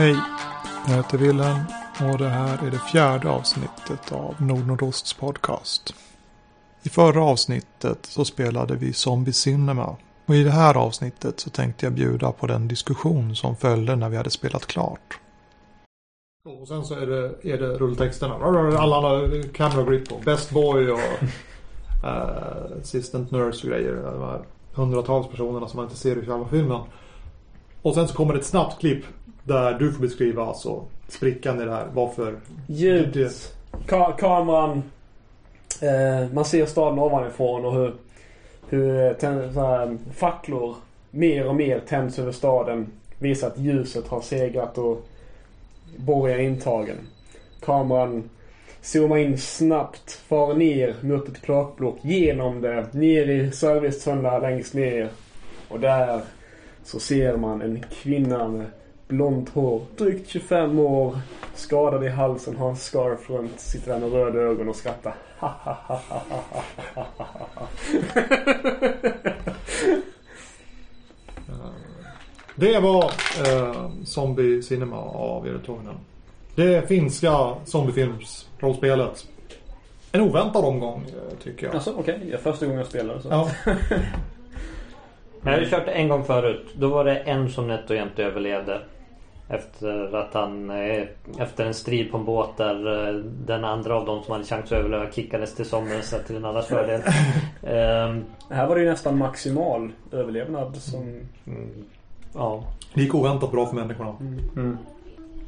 Hej, jag heter Wilhelm och det här är det fjärde avsnittet av Nordnordosts podcast. I förra avsnittet så spelade vi Zombie Cinema och i det här avsnittet så tänkte jag bjuda på den diskussion som följde när vi hade spelat klart. Och sen så är det, är det rulltexterna. Alla andra camera grip och best boy och uh, assistant nurse och grejer. De här hundratals personerna som man inte ser i själva filmen. Och sen så kommer ett snabbt klipp där du får beskriva alltså sprickan i det här. Varför? Ljud. Det- Ka- kameran. Eh, man ser staden ovanifrån och hur, hur eh, tänd, här, facklor mer och mer tänds över staden. Visar att ljuset har segrat och borgen är intagen. Kameran zoomar in snabbt, far ner mot ett kloakblock, genom det, ner i servicetunnlar längst ner. Och där så ser man en kvinna med blont hår, drygt 25 år, skadad i halsen, har en scarf runt, sitter där med röda ögon och skrattar. Det var eh, Zombie Cinema av Erik Toinen. Det finska zombiefilmsrollspelet. En oväntad omgång eh, tycker jag. Alltså okej, det är första gången jag spelar så. Ja. Men jag har ju kört det en gång förut. Då var det en som nätt och jämt överlevde. Efter att han eh, efter en strid på en båt där eh, den andra av dem som hade chans att överleva kickades till somras till en annans fördel. Ehm, Här var det ju nästan maximal överlevnad som... mm, ja. Det gick oväntat bra för människorna. Mm.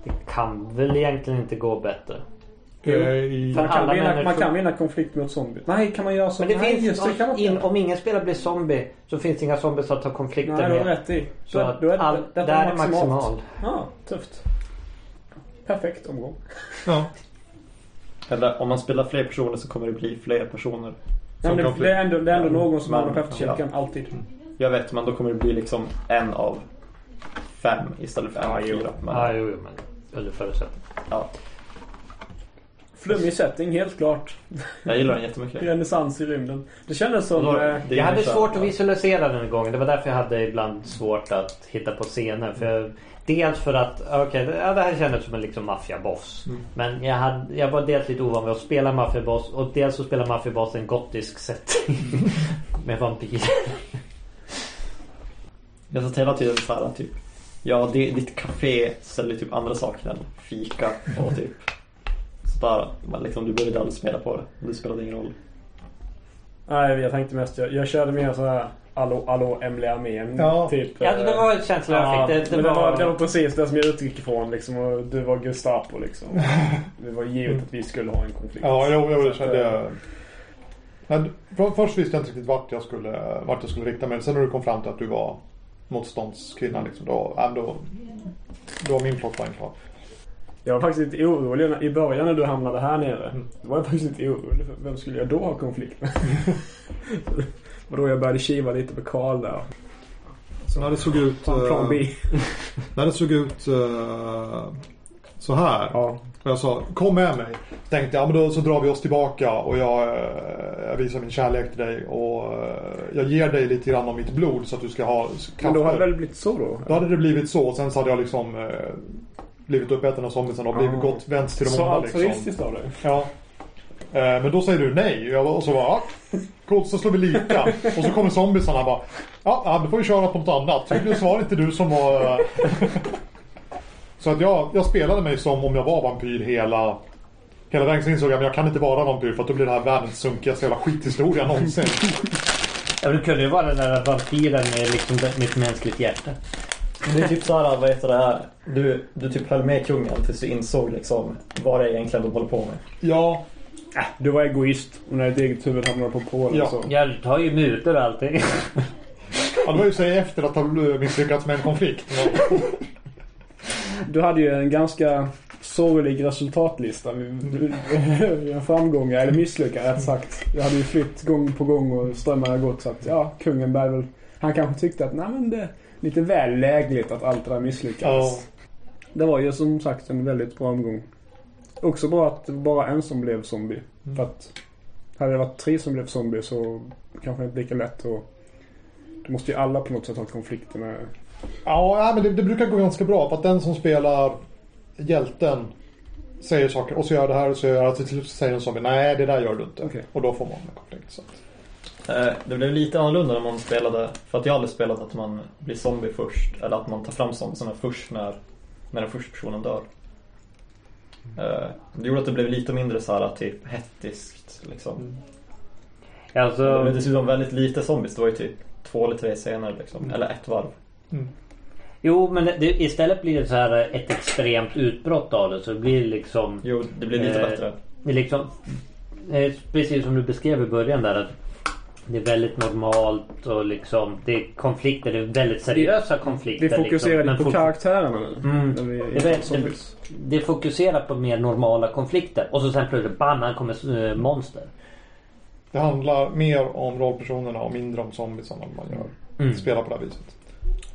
Det kan väl egentligen inte gå bättre. Eh, i, Man kan, vinna, människor- man kan vinna konflikt mot zombies. Nej, kan man göra så? Men det Nej, finns, just det kan man om, in, inte. om ingen spelare blir zombie så finns det inga zombies att ta konflikter Nej, du har med. rätt i. Så Då- då är det- all, där är maximalt. maximal. Ja, tufft. Perfekt omgång. ja. Eller om man spelar fler personer så kommer det bli fler personer. Nej, det, det, är ändå, det är ändå någon som hamnar på efterkälken, alltid. Jag vet, men då kommer det bli liksom en av fem istället för en Ja, av jo. fyra. Men, Ja, jo, jo, men under förutsättning. ja, Flummig setting, helt klart. jag gillar den jättemycket. Renässans i rymden. Det kändes som... Då- eh, det är Jag hade svårt att visualisera den gången. Det var därför jag hade ibland svårt att hitta på scener. För jag, dels för att okej, det- ja, det här kändes som en liksom maffiaboss. Mm. Men jag, hade, jag var dels lite ovan vid att spela maffiaboss. Och dels så spelar maffiaboss en gotisk setting. med vampyrer. Jag satt hela tiden så här typ. Ja, det, ditt café säljer typ andra saker än fika och typ Men liksom du behövde aldrig spela på det. Det spelade ingen roll. Nej, jag tänkte mest... Jag, jag körde mer så här... Hallå, hallå, hemliga armén. Ja. Typ. Ja, eh, det var känslan jag Ja, fick. Det, det, men det, var, var, det var precis det som jag utgick ifrån liksom. Och du var Gestapo liksom. Det var givet att vi skulle ha en konflikt. Ja, jo, jo, det kände eh, jag. Men för- först visste jag inte riktigt vart jag skulle, vart jag skulle rikta mig. Sen när du kom fram till att du var motståndskvinna liksom, då, då, då var min plotline klar. Jag var faktiskt lite orolig i början när du hamnade här nere. Mm. Då var jag faktiskt lite orolig för vem skulle jag då ha konflikt med? Och då jag började kiva lite på Karl där. Så när det såg ut, Plan, B. eh, när det såg ut eh, så här. Ja. Och jag sa kom med mig. Tänkte jag, men då så drar vi oss tillbaka och jag, eh, jag visar min kärlek till dig. Och jag ger dig lite grann av mitt blod så att du ska ha krafter. Men då hade det väl blivit så då? Då hade det blivit så. Och sen så hade jag liksom blivit uppäten av zombiesen och blivit Ja. gått vänts till de Så onda liksom. altruistiskt av dig. Ja. Eh, men då säger du nej. Och så bara, ja, coolt så slår vi lika. och så kommer zombiesarna och bara, ja, då får vi köra på något annat. Tydligen så var det inte du som var... eh, så att jag, jag spelade mig som om jag var vampyr hela... Hela vägen så insåg jag att jag kan inte vara vampyr för att då blir det här världens sunkigaste jävla skithistoria någonsin. Ja, det kunde ju vara den där vampyren med liksom med ett mänskligt hjärta. Det är typ såhär, vad heter det här? Du, du typ höll med kungen tills du insåg liksom vad det är egentligen de håller på med. Ja, Äh, du var egoist. Och när ditt eget huvud hamnade på Polen Ja. så. Jag tar ju mutor och allting. ja det var ju sig efter att ha misslyckats med en konflikt. Men, Du hade ju en ganska sorglig resultatlista. Framgångar, eller misslyckanden rätt sagt. Jag hade ju flytt gång på gång och strömmar har gått så att ja, kungen bär väl... Han kanske tyckte att nej men det är lite väl lägligt att allt det där misslyckades. Det var ju som sagt en väldigt bra omgång. Också bra att det var bara en som blev zombie. Mm. För att hade det varit tre som blev zombie så kanske det inte lika lätt och då måste ju alla på något sätt ha konflikter med Ja, ja, men det, det brukar gå ganska bra. För att den som spelar hjälten säger saker och så gör det här och så gör det. Till slut säger en zombie nej det där gör du inte. Okej. Och då får man en konflikt. Så. Eh, Det blev lite annorlunda när man spelade, för att jag aldrig spelat att man blir zombie först, eller att man tar fram zombiesarna först när, när den första personen dör. Eh, Det gjorde att det blev lite mindre så här typ hektiskt liksom. Mm. Det Alltså, blev dessutom väldigt lite zombies, det var ju typ två eller tre scener liksom, Mm. eller ett varv. Mm. jo men det, det, istället blir det så här ett extremt utbrott av det. Så det blir liksom... Jo, det blir lite Eh, bättre. Det liksom... eh, Precis som du beskrev i början där att det är väldigt normalt och liksom det är konflikter, det är väldigt seriösa konflikter. Vi fokuserar liksom. på fort- karaktärerna nu. Mm. När vi Det är zombies. Det fokuserar på mer normala konflikter och så sen plötsligt bam, här kommer eh, monster. Det handlar mer om rollpersonerna och mindre om zombiesarna man gör. Mm. Spelar på det här viset.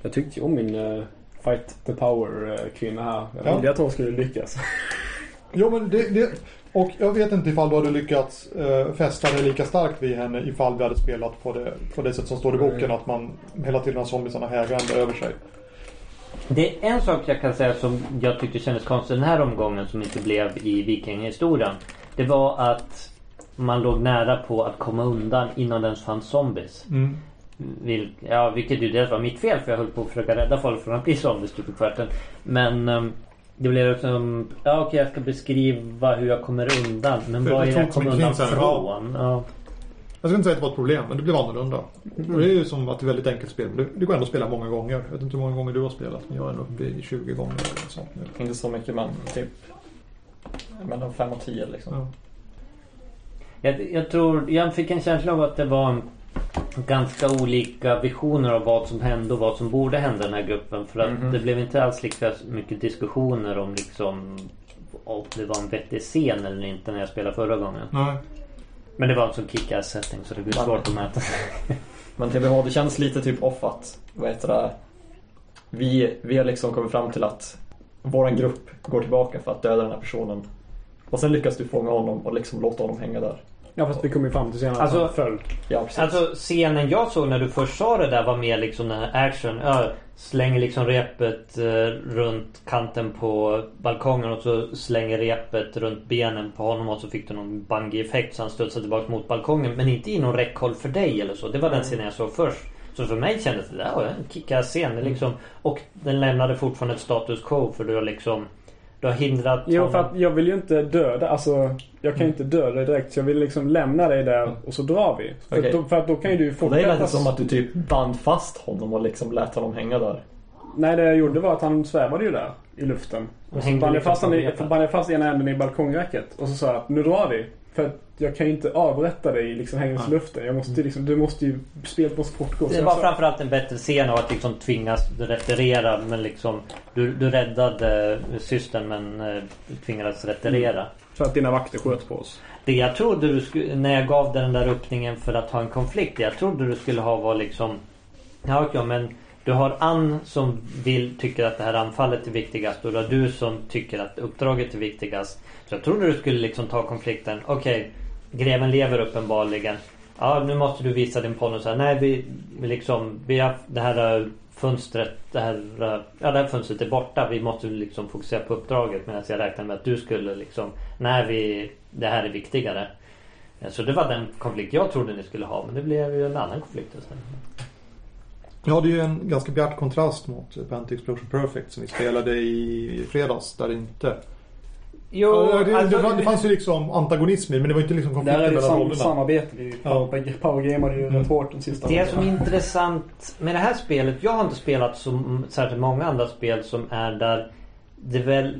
Jag tyckte ju om min eh, Fight the Power eh, kvinna här. Jag Ja. ville att hon skulle lyckas. Jo men det, det, och jag vet inte ifall du hade lyckats uh, fästa dig lika starkt vid henne ifall vi hade spelat på det, på det sätt som står i boken. Mm. Att man hela tiden har zombiesarna hägrande över sig. Det är en sak jag kan säga som jag tyckte kändes konstigt den här omgången som inte blev i vikingahistorien. Det var att man låg nära på att komma undan innan det ens fanns zombies. Mm. Vil, ja, vilket ju dels var mitt fel för jag höll på att försöka rädda folk från att bli zombies typ i kvarten. Men ehm, det blev liksom, ja okej jag ska beskriva hur jag kommer undan. Men Det- vad det är det jag kommer en undan från? Ja. Jag ska inte säga att det var ett problem, men det blev annorlunda. Och det är ju som att det är väldigt enkelt spel. men Det, det går ändå att spela många gånger. Jag vet inte hur många gånger du har spelat, men jag är nog uppe i 20 gånger eller något sånt nu. Inte så mycket men typ mellan fem och tio liksom. Ja. Jag, jag tror, jag fick en känsla av att det var ganska olika visioner av vad som hände och vad som borde hända i den här gruppen. För att Mhm. det blev inte alls lika mycket diskussioner om liksom om det var en vettig scen eller inte när jag spelade förra gången. Nej. Men det var en sån kick-ass setting så det blir svårt att mäta. Men TBH, det känns lite typ off att, vad heter det, vi, vi har liksom kommit fram till att våran grupp går tillbaka för att döda den här personen. Och sen lyckas du fånga honom och liksom låta honom hänga där. Ja fast vi kom ju fram till senare Alltså- föll. Ja, precis. Alltså scenen jag såg när du först sa det där var mer liksom den här action. Ja, slänger liksom repet eh, runt kanten på balkongen och så slänger repet runt benen på honom och så fick du någon bungee-effekt så han studsade tillbaka mot balkongen. Men inte inom räckhåll för dig eller så. Det var den scenen jag såg först. Så för mig kändes det där en kickass scen. Liksom, och den lämnade fortfarande ett status quo för du har liksom Du har hindrat Jo för honom. att jag vill ju inte döda. Alltså jag kan ju inte döda dig direkt. Så jag vill liksom lämna dig där och så drar vi. För, att, då, för att då kan ju du och det fortsätta. lät som att du typ band fast honom och liksom lät honom hänga där. Nej det jag gjorde var att han svävade ju där i luften. Och så band jag fast, han i, band fast ena änden i balkongräcket. Och så sa jag att nu drar vi. För att jag kan ju inte avrätta dig liksom hängandes i luften. Jag måste liksom, du måste ju, spelet måste fortgå. Det var framförallt en bättre scen av att liksom tvingas retirera men liksom Du, du räddade systern men eh, tvingades retirera. För att dina vakter sköt på oss. Det jag trodde du skulle, när jag gav dig den där öppningen för att ha en konflikt. Det jag trodde du skulle ha var liksom Ja okej men du har Ann som vill, tycker att det här anfallet är viktigast och du har du som tycker att uppdraget är viktigast. Jag trodde du skulle liksom ta konflikten. Okej, greven lever uppenbarligen. Ja, nu måste du visa din ponny så här. Nej, vi, vi liksom, vi har det här eh, fönstret, det här, eh, ja det här fönstret är borta. Vi måste liksom fokusera på uppdraget. Medan jag räknade med att du skulle liksom, nej vi, det här är viktigare. Eh, så det var den konflikt jag trodde ni skulle ha. Men det blev ju en annan konflikt istället. Ja, det är ju en ganska bjärt kontrast mot Panty Explosion Perfect som vi spelade i fredags. Där det inte... Jo, Ja, det, alltså, det, det fanns ju liksom antagonismer men det var inte liksom Där konflikter är det mellan sam, rollerna. samarbete. Vi Ja. power, powergamade ju Mm. rätt hårt den sista Det som är intressant med det här spelet. Jag har inte spelat så särskilt många andra spel som är där det väl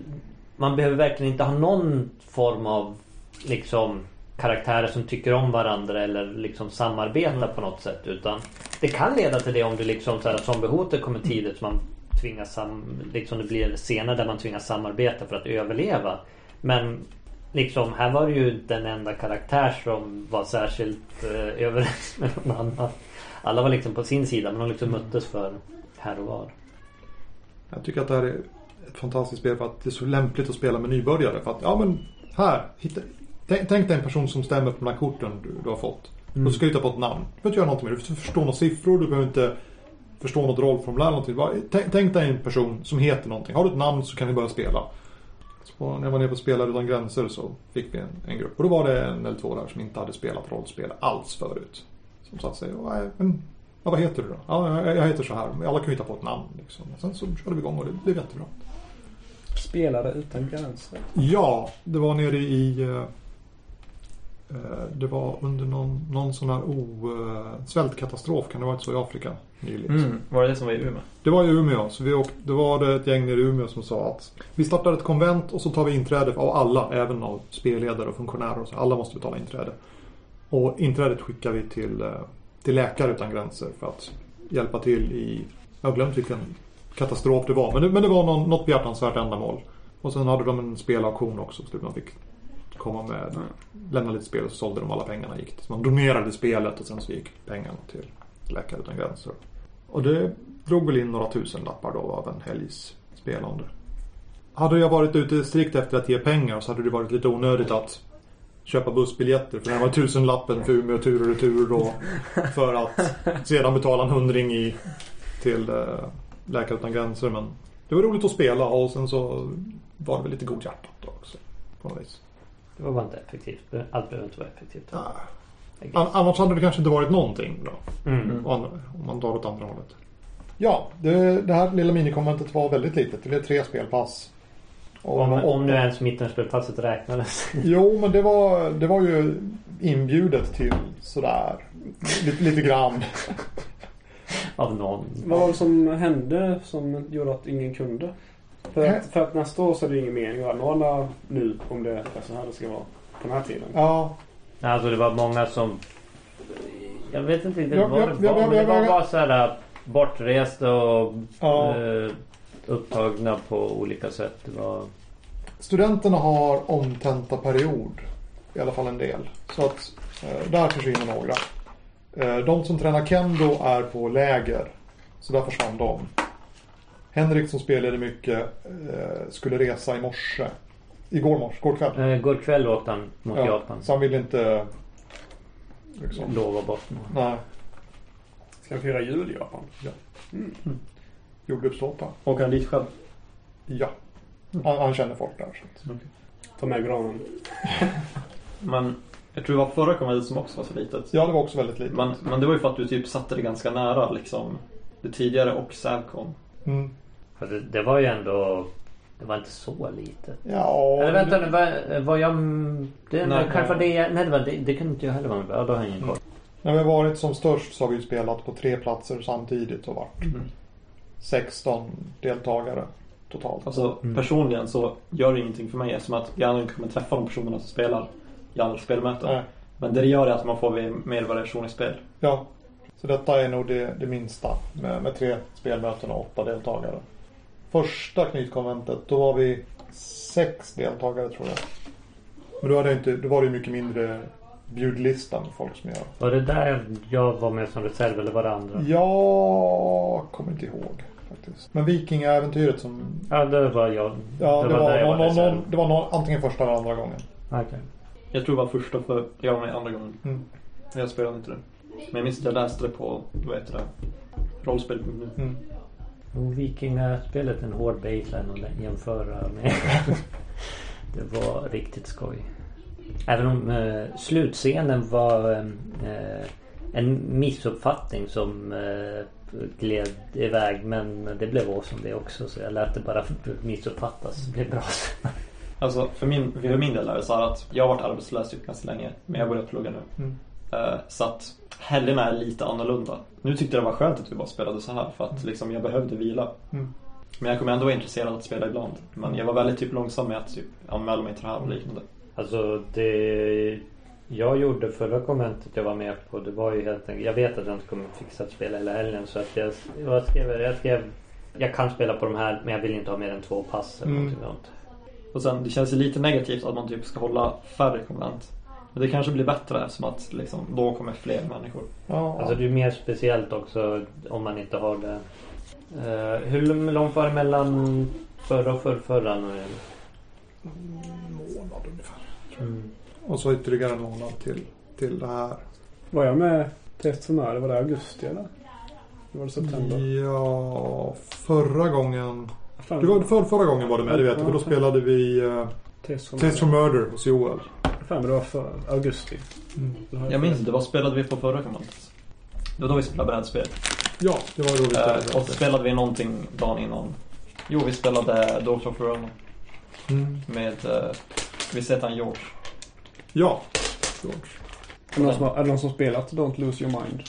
man behöver verkligen inte ha någon form av liksom karaktärer som tycker om varandra eller liksom samarbeta Mm. på något sätt. Utan det kan leda till det om du liksom så här, zombiehotet kommer tidigt så man tvingas sam, liksom det blir scener där man tvingas samarbeta för att överleva. Men liksom här var det ju inte en enda karaktär som var särskilt eh, överens med någon annan. Alla var liksom på sin sida men de liksom möttes för här och var. Jag tycker att det här är ett fantastiskt spel för att det är så lämpligt att spela med nybörjare. För att, ja men här, hitta, tänk, tänk dig en person som stämmer på de här korten du, du har fått. Mm. Och så ska du hitta på ett namn. Du behöver inte göra någonting det. Du behöver inte förstå några siffror. Du behöver inte förstå något rollformulär eller någonting. Bara, tänk, tänk dig en person som heter någonting. Har du ett namn så kan vi börja spela. Så när jag var nere på Spelare Utan Gränser så fick vi en, en grupp. Och då var det en eller två där som inte hade spelat rollspel alls förut. Som satt sig och, "Nej, men, ja, vad heter du då? Ja, jag, jag heter så här. Alla kan ju hitta på ett namn. Liksom. Sen så körde vi igång och det blev jättebra. Spelare utan gränser. Ja, det var nere i... eh, eh, Det var under någon, någon sån här o, eh, svältkatastrof, kan det ha varit så i Afrika nyligen. Mm. Var det det som var i Umeå? Det var i Umeå, så vi åkte, det var det ett gäng nere i Umeå som sa att vi startar ett konvent och så tar vi inträde av alla, även av spelledare och funktionärer. Och så. Alla måste betala inträde. Och inträdet skickar vi till, eh, till Läkare Utan Gränser för att hjälpa till i, jag har glömt vilken katastrof det var, men det, men det var någon, något behjärtansvärt ändamål. Och sen hade de en spelauktion också, så man fick komma med, lämna lite spel och så sålde de alla pengarna. Gick. Så man donerade spelet och sen så gick pengarna till Läkare Utan Gränser. Och det drog väl in några tusen lappar då av en helgs spelande. Hade jag varit ute strikt efter att ge pengar så hade det varit lite onödigt att köpa bussbiljetter. För det här var tusenlappen för Umeå tur och retur då. För att sedan betala en hundring i, till eh, Läkare Utan Gränser. Men det var roligt att spela och sen så var det väl lite godhjärtat också. På något vis. Det var bara inte effektivt. Allt behöver inte vara effektivt. Ja. Annars hade det kanske inte varit någonting då. Mm. Om man drar åt andra hållet. Ja, det, det här lilla minikonventet var väldigt litet. Det blev tre spelpass. Och Om, om nu ens mittenspelpasset räknades. Jo, men det var, det var ju inbjudet till sådär. Lite, lite grann. av någon. Vad var det som hände som gjorde att ingen kunde? För att, för att nästa år så är det ju ingen mening att anordna nu om det är så här det ska vara på den här tiden. Ja, Alltså det var många som... Jag vet inte riktigt Ja, vad ja, det var. ja, men det var bara så här bortresta och Ja. eh, upptagna på olika sätt. Det var... studenterna har omtentaperiod. I alla fall en del. Så att eh, där försvinner några. Eh, de som tränar kendo är på läger. Så där försvann de. Henrik som spelade mycket skulle resa i morse. Igår morse, igår kväll. Eh, går kväll åkte han mot Ja, Japan. så han ville inte... Liksom, Lova bort något. nej, Ska vi fira jul i Japan? jordgubbstårta. Åker han dit själv? Ja. Han, han känner folk där. Så. att- Ta med granen. Men jag tror det var förra konventet som också var så litet. Ja, det var också väldigt litet. Men, men det var ju för att du typ satte det ganska nära liksom det tidigare och Sävcon. Mm. För det, det var ju ändå... Det var inte så litet. Ja, Eller vänta det- nu, var, var jag... Det, Nej, kanske nej. det, nej, det, var, det, det kunde inte jag heller vara med på. Ja, då har jag ingen koll. När vi har varit som störst så har vi spelat på tre platser samtidigt och varit Mm. 16 deltagare totalt. Alltså Mm. personligen så gör det ingenting för mig eftersom att jag aldrig kommer träffa de personerna som spelar i andra spelmöten. Nej. Men det det gör är att man får mer variation i spel. Ja. Så detta är nog det, det minsta med, med tre spelmöten och åtta deltagare. Första knytkonventet, då var vi sex deltagare tror jag. Men då, hade jag inte, då var det ju mycket mindre bjudlista med folk som gör. Var det där jag var med som reserv eller var det andra? Jag kommer inte ihåg faktiskt. Men Vikingaäventyret som... Ja, det var jag. Ja, det, var, där jag någon, någon, reserv. någon, det var någon, antingen första eller andra gången. Okej. Jag tror det var första för jag var med andra gången. Mm. Men jag spelade inte det. Men jag minns att jag läste det på, vad heter det? Rollspel.nu. Mm. Vikingaspelet är en hård baseline att jämföra med. det var riktigt skoj. Även om eh, slutscenen var eh, en missuppfattning som eh, gled iväg. Men det blev awesome det också. Så jag lät det bara missuppfattas. Det blev bra. Alltså för min, för min del är det så här att jag har varit arbetslös typ ganska länge. Men jag har börjat plugga nu. Mm. Eh, Så att helgerna är lite annorlunda. Nu tyckte jag det var skönt att vi bara spelade så här för att liksom jag behövde vila. Mm. Men jag kommer ändå vara intresserad av att spela ibland. Men jag var väldigt typ långsam med att typ anmäla mig till det här och liknande. Alltså det jag gjorde förra konventet jag var med på det var ju helt enkelt. Jag vet att jag inte kommer fixa att spela hela helgen så att jag, jag skrev, jag skrev jag kan spela på de här men jag vill inte ha mer än två pass eller Mm. någonting sånt. Och sen det känns ju lite negativt att man typ ska hålla färre konvent. Men det kanske blir bättre eftersom att liksom, då kommer fler människor. Ja, Alltså det är mer speciellt också om man inte har det. Eh, hur långt var det mellan förra och förrförra en månad ungefär. Mm. Och så ytterligare en månad till, till det här. Var jag med eftersom det var det augusti eller? Var det september? Ja, förra gången. Fan, Du var, för, förra gången var du med, det vet du. För då spelade vi uh, Test for Murder hos Joel. Fan, det var för augusti. Har Jag minns inte, vad spelade vi på förra konventet? Det var då vi spelade brädspel. Ja, det var då vi spelade. Eh, och spelade vi någonting dagen innan. Jo, vi spelade Daughter of Verona Mm. med, uh, visst heter han George? Ja, George. Är det någon som, har- är det någon som spelat Don't Lose Your Mind?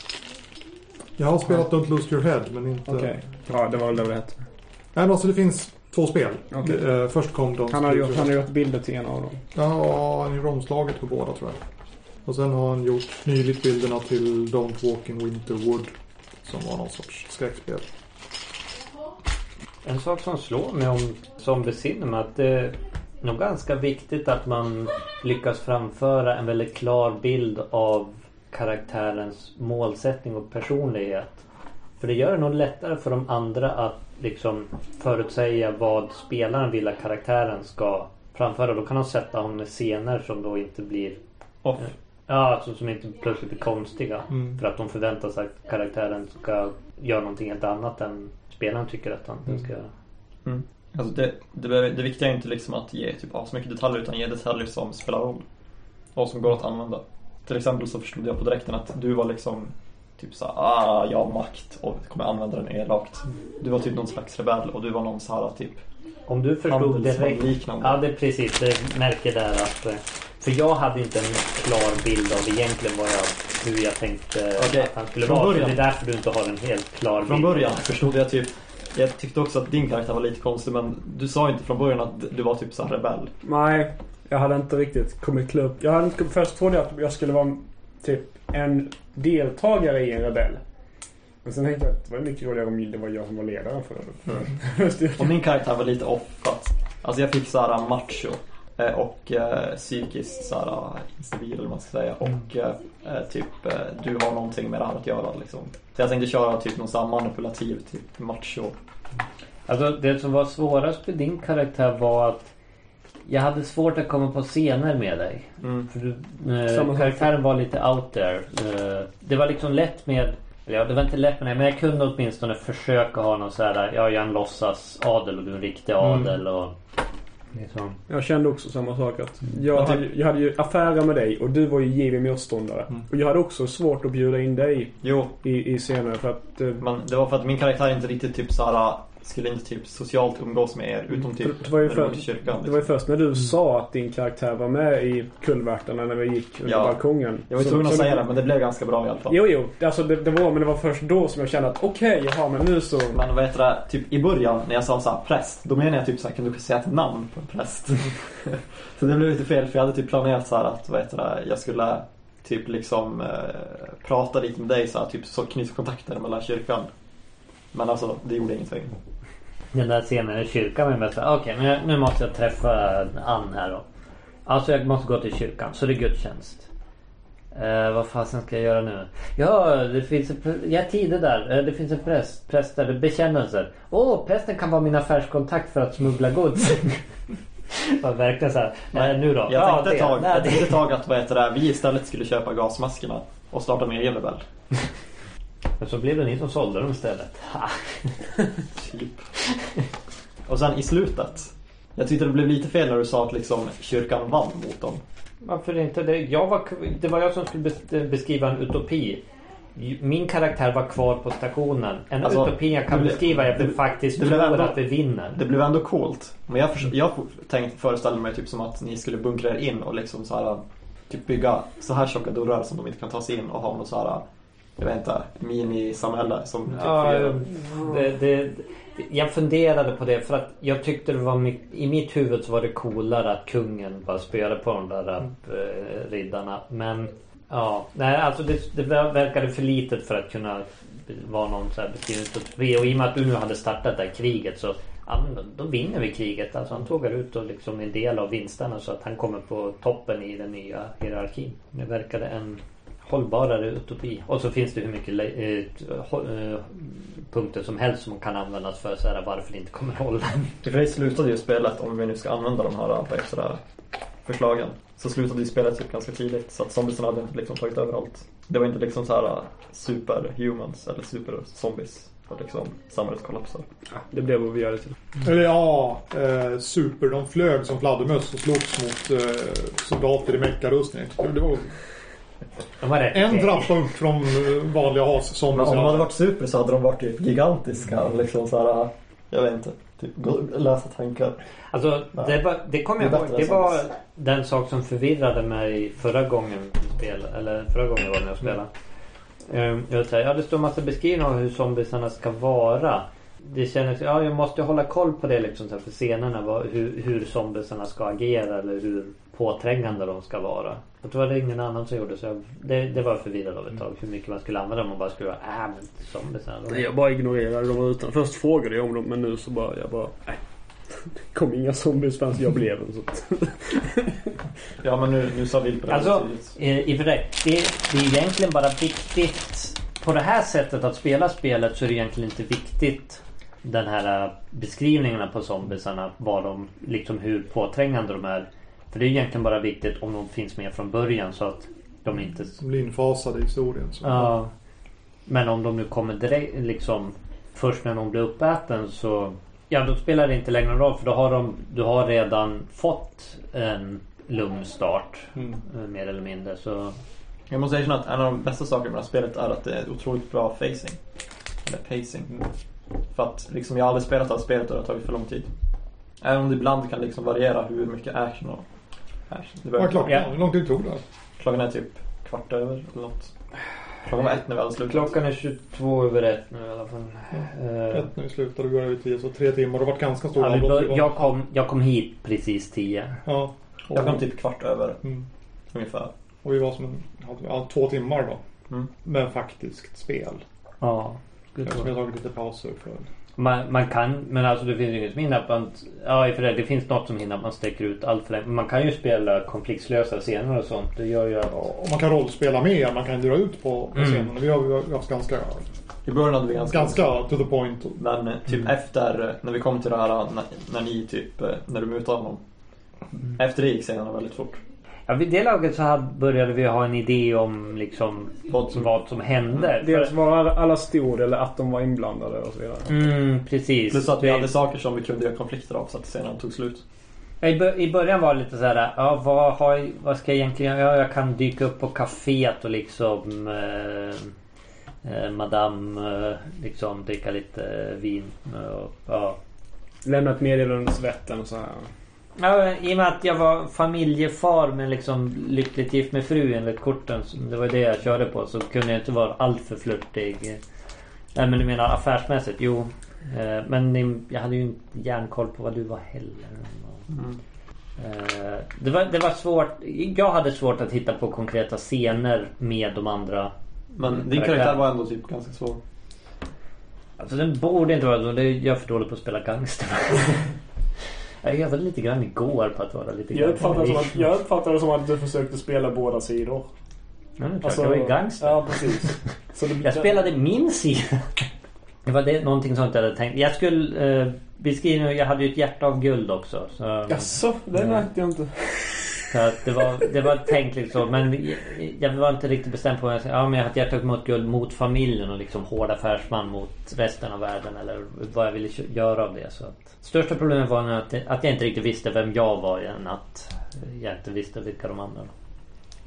Jag har spelat Don't Lose Your Head, men inte... Okej. Ja, det var väl det det hette. Nej, men alltså det finns två spel. Okej. Eh, först kom Don't Han har, gjort, han har gjort bilder till en av dem. Ja, han gjorde omslaget på båda tror jag. Och sen har han gjort nyligt bilderna till Don't Walk in Winterwood. Som var någon sorts skräckspel. En sak som slår mig om Zombie Cinema att det är nog ganska viktigt att man lyckas framföra en väldigt klar bild av karaktärens målsättning och personlighet. För det gör det nog lättare för de andra att liksom förutsäga vad spelaren vill att karaktären ska framföra. Då kan de sätta honom i scener som då inte blir Off. Ja, alltså som inte plötsligt blir konstiga. Mm. För att de förväntar sig att karaktären ska göra någonting helt annat än spelaren tycker att han den ska göra. Mm. Alltså det, det, behöver- det viktiga är inte liksom att ge typ, så mycket detaljer utan ge detaljer som spelar roll. Och som går att använda. Till exempel så förstod jag på direkten att du var liksom typ såhär, ah, jag har makt och kommer använda den elakt. Du var typ någon slags rebell och du var någon så här typ Om du förstod direkt. handelsman-liknande. Ja, det är precis. Det märker där att... eh, För jag hade inte en klar bild av egentligen vad jag, hur jag tänkte Okej, att han skulle från vara. Så början. det är därför du inte har en helt klar Från bild. början förstod jag typ jag tyckte också att din karaktär var lite konstig men du sa inte från början att du var typ så här rebell. Nej, jag hade inte riktigt kommit klubb. Jag hade inte, först trodde jag att jag skulle vara typ en deltagare i en rebell. Men sen tänkte jag att det var mycket roligare om det var jag som var ledaren för det. Och min karaktär var lite off för att, Alltså jag fick såhär macho eh, och eh, psykiskt såhär instabil eller vad man ska säga och eh, eh, typ eh, du har någonting med det här att göra liksom. Så jag tänkte köra typ någon sån manipulativ typ macho. Alltså det som var svårast med din karaktär var att jag hade svårt att komma på scener med dig. Mm. För du, eh, karaktären var lite out there. Eh, det var liksom lätt med... Eller ja, det var inte lätt med det. Men jag kunde åtminstone försöka ha någon så här... Ja, jag är en låtsas adel och du är en riktig Mm. adel. Och, liksom. Jag kände också samma sak. Att jag, Men typ- hade, jag hade ju affärer med dig och du var ju given motståndare. Mm. Och jag hade också svårt att bjuda in dig Jo, i, i scener för att... eh, men det var för att min karaktär inte riktigt typ såhär skulle inte typ socialt umgås med er utom typ det var ju när du för- var till kyrkan. Det var ju Liksom. först när du sa att din karaktär var med i kulvertarna när vi gick under Ja. balkongen. Jag var tvungen att säga det men det blev ganska bra i alla fall. Jo, jo. Alltså det, det var, men det var först då som jag kände att okej, jaha, men nu så... Men vad heter det, typ i början när jag sa så här präst, då menar jag typ så här, kan du säga ett namn på en präst? så det blev lite fel för jag hade typ planerat så här att, vad heter det, jag skulle typ liksom eh, prata lite med dig så här, typ så knyta kontakter mellan kyrkan. Men alltså, det gjorde ingenting. Den där scenen i kyrkan så här, okej men jag- nu måste jag träffa Ann här då. Alltså jag måste gå till kyrkan så det är gudstjänst. Eh, vad fasen ska jag göra nu? Ja, det finns en, jag har tider där. Eh, det finns en präst. Präster, bekännelser. Åh, oh, prästen kan vara min affärskontakt för att smuggla gods. Var verkligen så här. Eh, nu då? Jag Ja, tänkte, ett tag, nej, jag det- tänkte tag att vad heter det, vi istället skulle köpa gasmaskerna och starta en egen rebell. Men så blev det ni som sålde dem istället. Typ. Och sen i slutet. Jag tyckte det blev lite fel när du sa att liksom kyrkan vann mot dem. Varför inte det? Jag var, det var jag som skulle bes- beskriva en utopi. Min karaktär var kvar på stationen. En Alltså, utopi jag kan blev- beskriva är att vi faktiskt det tror ändå- att vi vinner. Det blev ändå coolt. Men jag, förs- jag tänkte föreställa mig typ som att ni skulle bunkra er in och liksom så här typ bygga så här tjocka dörrar som de inte kan ta sig in och ha något så här jag vet inte, minisamhälle som typ Ja, det, det, jag funderade på det för att jag tyckte det var I mitt huvud så var det coolare att kungen bara spelade på de där äh, riddarna. Men ja, nej alltså det, det verkade för litet för att kunna vara någon så här beskrivning. Och i och med att du nu hade startat det här kriget så ja, men då, då vinner vi kriget. Alltså han tågar ut och liksom en del av vinsterna så att han kommer på toppen i den nya hierarkin. Det verkade en hållbarare utopi. Och så finns det hur mycket eh, eh, punkter som helst som kan användas för så här, varför det inte kommer hålla. Det slutade ju spelet, om vi nu ska använda de här heter det, förslagen så slutade ju spelet typ ganska tidigt så att zombiesarna hade inte liksom tagit över allt. Det var inte liksom så här uh, superhumans eller superzombies. För liksom samhället kollapsade. Det blev vad vi gör det till. Eller ja, eh, super. De flög som fladdermöss och slogs mot eh, soldater i meckarustning. Det var en trappa upp från eh, vanliga Men has-zombies. om de hade varit super så hade de varit typ gigantiska. Liksom så här, jag vet inte. Typ läsa tankar. Alltså det, var, det kommer jag ihåg. Det var den sak som förvirrade mig förra gången spelade. Eller förra gången jag var med och spelade. Mm. Jag säger, ja det står massa beskrivningar av hur zombiesarna ska vara. Det kändes, ja jag måste hålla koll på det liksom för scenerna. Vad, hur, hur zombiesarna ska agera eller hur påträngande de ska vara. Och då var det ingen annan som gjorde så jag, det, det var jag förvirrad av ett tag. Hur mycket man skulle använda dem och bara skulle vara, äh men Nej, jag bara ignorerade dem utan. Först frågade jag om dem men nu så bara, jag bara, nej. Det kom inga zombies förrän jag blev en. Så Ja men nu, nu sa vi på det Alltså, i för sig, det, det är egentligen bara viktigt. På det här sättet att spela spelet så är det egentligen inte viktigt den här eh, beskrivningarna på zombiesarna. Vad de, liksom hur påträngande de är. För det är egentligen bara viktigt om de finns med från början så att de inte... Som blir infasade i historien. Så. Ja. Men om de nu kommer direkt liksom först när de blir uppäten så Ja då spelar det inte längre någon roll för då har de Du har redan fått en lugn start Mm. eh, Mer eller mindre så Jag måste erkänna att en av de bästa sakerna med det här spelet är att det är otroligt bra facing. Eller pacing. För att liksom jag har aldrig spelat det här spelet och det har tagit för lång tid. Även om det ibland kan liksom variera hur mycket action och... Action. Det Vad var, klockan? Ja. Hur lång tid tog det? klockan är typ kvart över eller något. Klockan var ett när vi hade slutat. Klockan är 22 över ett nu i alla fall. Eh, Ett när vi slutade, vi går över tio, så tre timmar. Det har varit ganska stor ja, bör, jag, kom, jag kom hit precis 10. Ja. Jag kom typ kvart över Mm. ungefär. Och vi var som en, ja, två timmar då. Mm. Men faktiskt spel. Ja. Eftersom jag har tagit lite pauser för... Man, man kan, men alltså det finns inget som hindrar att man... Ja, för det, det finns något som hindrar att man sträcker ut allt för länge. Man kan ju spela konfliktslösa scener och sånt. Det gör ju att... Och man kan rollspela mer, man kan dra ut på, på Mm. scenen. Vi har, vi har haft ganska, I början hade vi ganska... ganska to the point. Men eh, typ Mm. efter, eh, när vi kom till det här, eh, när, när ni typ, när du mutade honom. Mm. Efter det gick scenen väldigt fort. Ja, vid det laget så hade, började vi ha en idé om liksom Vad som- vad som hände. dels För- var alla stod eller att de var inblandade och så vidare. Mm, precis. Plus att vi Det- hade saker som vi kunde göra konflikter av så att scenen tog slut. I, bör- I början var det lite så här, ja vad, har, vad ska jag egentligen göra? Jag kan dyka upp på kaféet och liksom eh, eh, Madame eh, liksom dricka lite vin. Och, ja. Lämna ett meddelande under svetten och så här. Ja, I och med att jag var familjefar men liksom lyckligt gift med fru enligt korten. Det var det jag körde på. Så kunde jag inte vara alltför flörtig. Nej men du menar affärsmässigt? Jo. Eh, Men jag hade ju inte järnkoll på vad du var heller. Eh, Det var, det var svårt. Jag hade svårt att hitta på konkreta scener med de andra. Men Mm, din karaktär. var ändå typ ganska svår. Alltså den borde inte vara. Det är jag för dålig på att spela gangster. jag övade lite grann igår på att vara lite Jag uppfattar, som att, jag uppfattar det som att du försökte spela båda sidor. Ja, är klart, jag var ju gangster. Ja, precis. Det, Jag spelade min sida. Det var det, någonting sånt jag hade tänkt. Jag skulle eh, beskriva, jag hade ju ett hjärta av guld också. Så, Jaså, det märkte jag inte så att det, var, det var tänkt liksom. Men jag, var inte riktigt bestämd på vad jag skulle Ja men jag hade hjärtat mot guld mot familjen och liksom hård affärsman mot resten av världen. Eller vad jag ville göra av det. Så att, största problemet var att, att jag inte riktigt visste vem jag var än att jag inte visste vilka de andra var.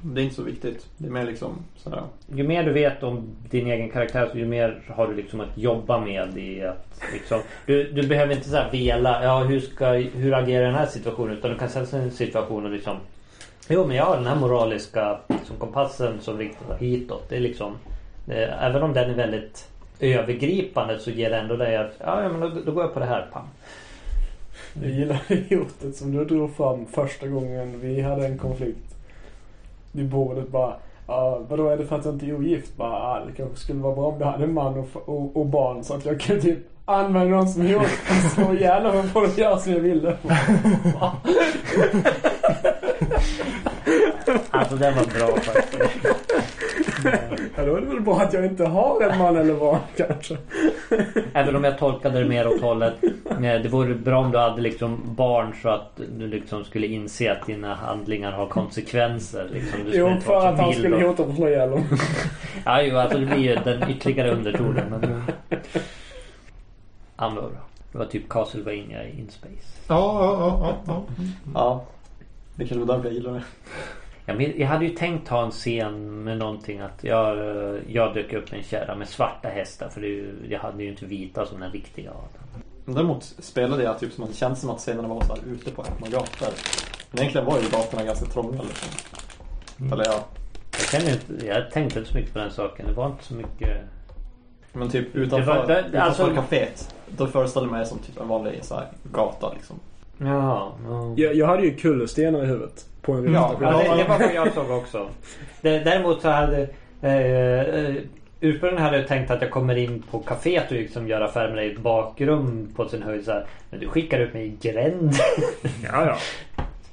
Det är inte så viktigt. Det är mer liksom sådär. Ju mer du vet om din egen karaktär så ju mer har du liksom att jobba med i att liksom, du, du behöver inte så här vela, ja hur ska, hur agerar jag i den här situationen? Utan du kan sätta sig i en situation och liksom Jo men jag har den här moraliska liksom, kompassen som riktar hitåt. Det är liksom eh, Även om den är väldigt övergripande så ger det ändå dig att ja, ja men då, då går jag på det här. Pam. Jag gillar idiotet som du drog fram första gången vi hade en konflikt. Vid bordet bara. Uh, vadå är det för att jag inte är ogift? Bara, uh, det kanske skulle vara bra om jag hade en man och, och, och barn så att jag kan typ använda dem som jag slå ihjäl dem och få dem göra som jag ville. Alltså den var bra faktiskt. Ja, då är det väl bra att jag inte har en man eller barn kanske. Även om jag tolkade det mer åt hållet Nej, det vore bra om du hade liksom barn så att du liksom skulle inse att dina handlingar har konsekvenser. Liksom. Du Jo, inte för att han skulle hota på att slå ihjäl honom. Ja, jo, alltså det blir ju den ytterligare undertonen. Men... Andor. Det var typ Castlevania i In Space. Ja, ja, ja. ja, ja. Ja. Det kanske var därför jag gillar det. Ja, men jag hade ju tänkt ha en scen med någonting att jag, eh, jag dök upp med en kärra med svarta hästar. För det, ju- jag hade ju inte vita som den riktiga Adam. Däremot spelade jag typ som att det kändes som att scenerna var så här ute på öppna gator. Men egentligen var ju gatorna ganska trånga liksom. Eller ja. Jag, känner inte, jag tänkte inte så mycket på den saken. Det var inte så mycket... Men typ Det utanför, var- det- utanför alltså- kaféet. Då föreställer jag mig som typ en vanlig så här, gata liksom. Ja, ja. Jag, jag hade ju kullerstenar i huvudet. På en Ja, ja det, det var vad jag såg också. Däremot så hade... Eh, eh, ursprungligen hade jag tänkt att jag kommer in på kaféet och liksom gör affär med dig i ett bakrum på sin höjd så här. Men du skickar ut mig i gränd. Ja, ja.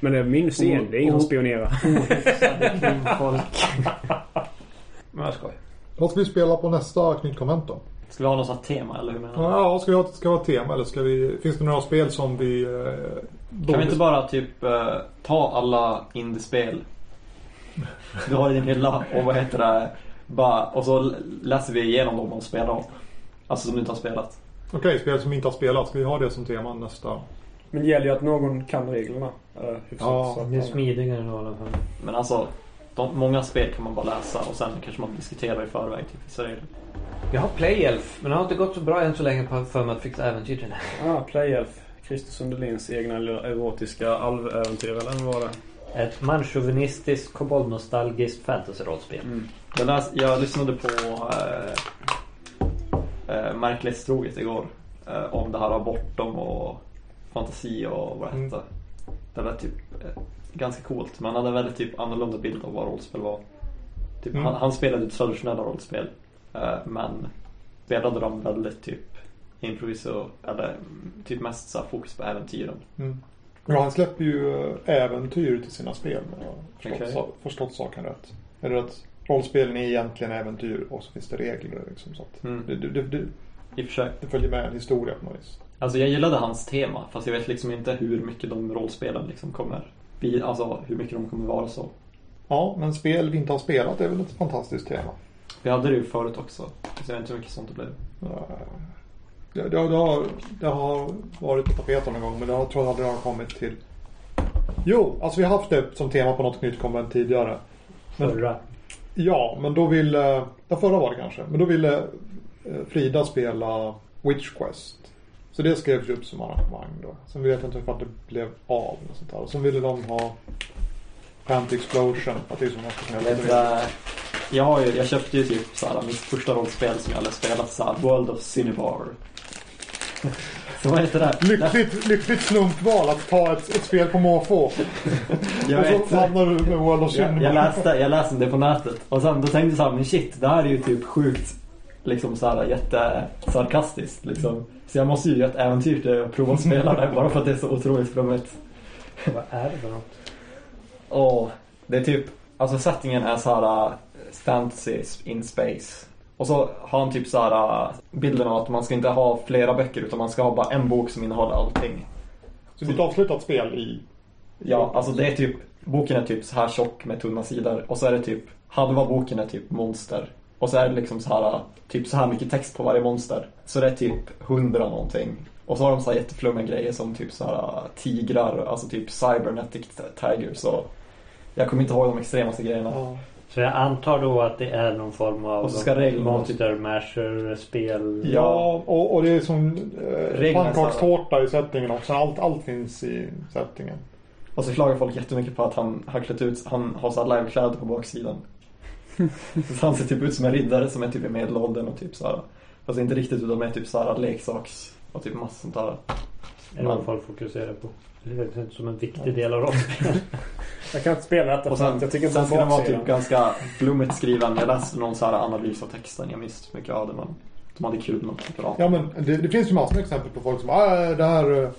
Men det är min scen. Det är ingen som spionerar. Ohyfsade kvinnfolk. Men jag skojar. Vad ska vi spela på nästa knytkonvent då? Ska vi ha något sånt tema eller hur menar du? Ja, ska vi ha, ska vi ha ett tema eller ska vi... Finns det några spel som vi... Eh, Kan vi inte bara typ eh, ta alla indiespel du har i din hylla och vad heter det? Bara, och så läser vi igenom dem och spelar dem. Alltså som du inte har spelat. Okej, spel som inte har spelat. Ska vi ha det som tema nästa? Men det gäller ju att någon kan reglerna. Uh, hyfsat, Ja, Det är smidigare i alla fall. Men alltså, de, många spel kan man bara läsa och sen kanske man diskuterar i förväg typ vissa regler. Jag har Playelf, men det har inte gått så bra än så länge på- för mig att fixa äventyr till. Ah, Playelf. Christer Sundelins egna erotiska alväventyr, eller vad var det? Ett manchauvinistiskt, koboldnostalgiskt fantasy-rollspel. Mm. Jag, lyssnade på äh, äh, Märklighetstroget igår. Äh, om det här av bortom och fantasi och vad det Mm. hette. Det var typ äh, ganska coolt. Man hade en väldigt typ annorlunda bild av vad rollspel var. Typ, Mm. han, han spelade traditionella rollspel. äh, men spelade dem väldigt typ improviso eller typ mest så fokus på äventyren. Mm. Ja, han släpper ju eh, äventyr till sina spel om jag förstått, sa- förstått saken rätt. Eller att rollspelen är egentligen äventyr och så finns det regler liksom. Så att Mm. det, det, det, det följer med en historia på något vis. Alltså jag gillade hans tema fast jag vet liksom inte hur mycket de rollspelen liksom kommer alltså hur mycket de kommer vara så. Ja, men spel vi inte har spelat är väl ett fantastiskt tema. Vi hade det ju förut också. Så jag vet inte hur mycket sånt det blev. Det, det, det, har, det har varit på tapeten någon gång men det har, tror jag aldrig har kommit till... Jo, alltså vi har haft det som tema på något nytt konvent tidigare. Men- Förra. Ja, men då ville... Ja, förra var det kanske. Men då ville eh, Frida spela Witch Quest. Så det skrevs ju upp som arrangemang då. Sen vet jag inte ifall det blev av. Och sånt där. Och sen ville de ha Panty Explosion. Att det är som man ska kunna Jag, eh, jag, har ju, jag köpte ju typ såhär, mitt första rollspel som jag hade spelat såhär, World of Cinnabar. så vad heter det? Lyckligt, lyckligt slumpval att ta ett, ett spel på måfå. Jag och vet. så hamnar du med World of Jag, Cinema. jag, läste, jag läste det på nätet och sen då tänkte jag såhär, men shit, det här är ju typ sjukt liksom såhär jättesarkastiskt liksom. Så jag måste ju göra ett äventyr till att prova att spela det bara för att det är så otroligt flummigt. Vad är det för något? Och det är typ, alltså settingen är så här uh, fantasy in space. Och så har han typ så här uh, bilden av att man ska inte ha flera böcker utan man ska ha bara en bok som innehåller allting. Så det är ett avslutat spel i... Ja, alltså det är typ, boken är typ så här tjock med tunna sidor och så är det typ, halva boken är typ monster. Och så är det liksom så här, typ så här mycket text på varje monster. Så det är typ hundra någonting. Och så har de så här jätteflummiga grejer som typ så här uh, tigrar, alltså typ cybernetic tigers och jag kommer inte ihåg de extremaste grejerna. Ja. Så jag antar då att det är någon form av Och så ska reglerna Monster Masher-spel. Ja, och, och det är som eh, pannkakstårta i settingen också. Allt, allt finns i settingen. Och så klagar folk jättemycket på att han har klätt ut, han har så här livekläder på baksidan. Så han ser typ ut som en riddare som är typ i medelåldern och typ så här. Fast inte riktigt utan med typ så här leksaks och typ massa sånt där. Är det folk fokuserar på? Det låter inte som en viktig del av rollspel. Jag kan inte spela detta Och för sen, att jag tycker inte sen ska den vara typ ganska flummigt skriven. Jag läste någon så här analys av texten, jag minns mycket av det men de hade kul med prata. Ja men det, det finns ju massor med exempel på folk som ah, det här eh,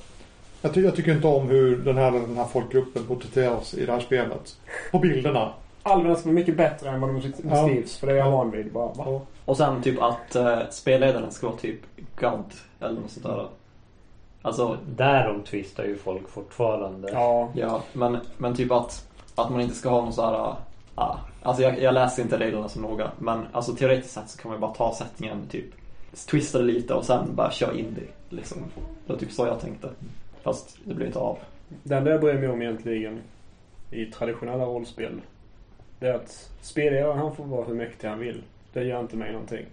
jag, ty, jag tycker inte om hur den här, den här folkgruppen porträtteras i det här spelet. På bilderna. Ska vara mycket bättre än vad de beskrivs. För det är jag van vid. Bara, va? Ja. Och sen typ att uh, spelledaren ska vara typ God eller något sånt där. Alltså, Därom tvistar ju folk fortfarande. Ja. ja, men, men typ att, att man inte ska ha någon så här... Ja, alltså jag, jag läser inte reglerna så noga. Men alltså teoretiskt sett så kan man bara ta sättningen typ twista det lite och sen bara köra in det. Liksom. Det var typ så jag tänkte. Fast det blev inte av. Det enda jag bryr mig om egentligen i traditionella rollspel. Det är att spelledaren han får vara hur mäktig han vill. Det gör inte mig någonting.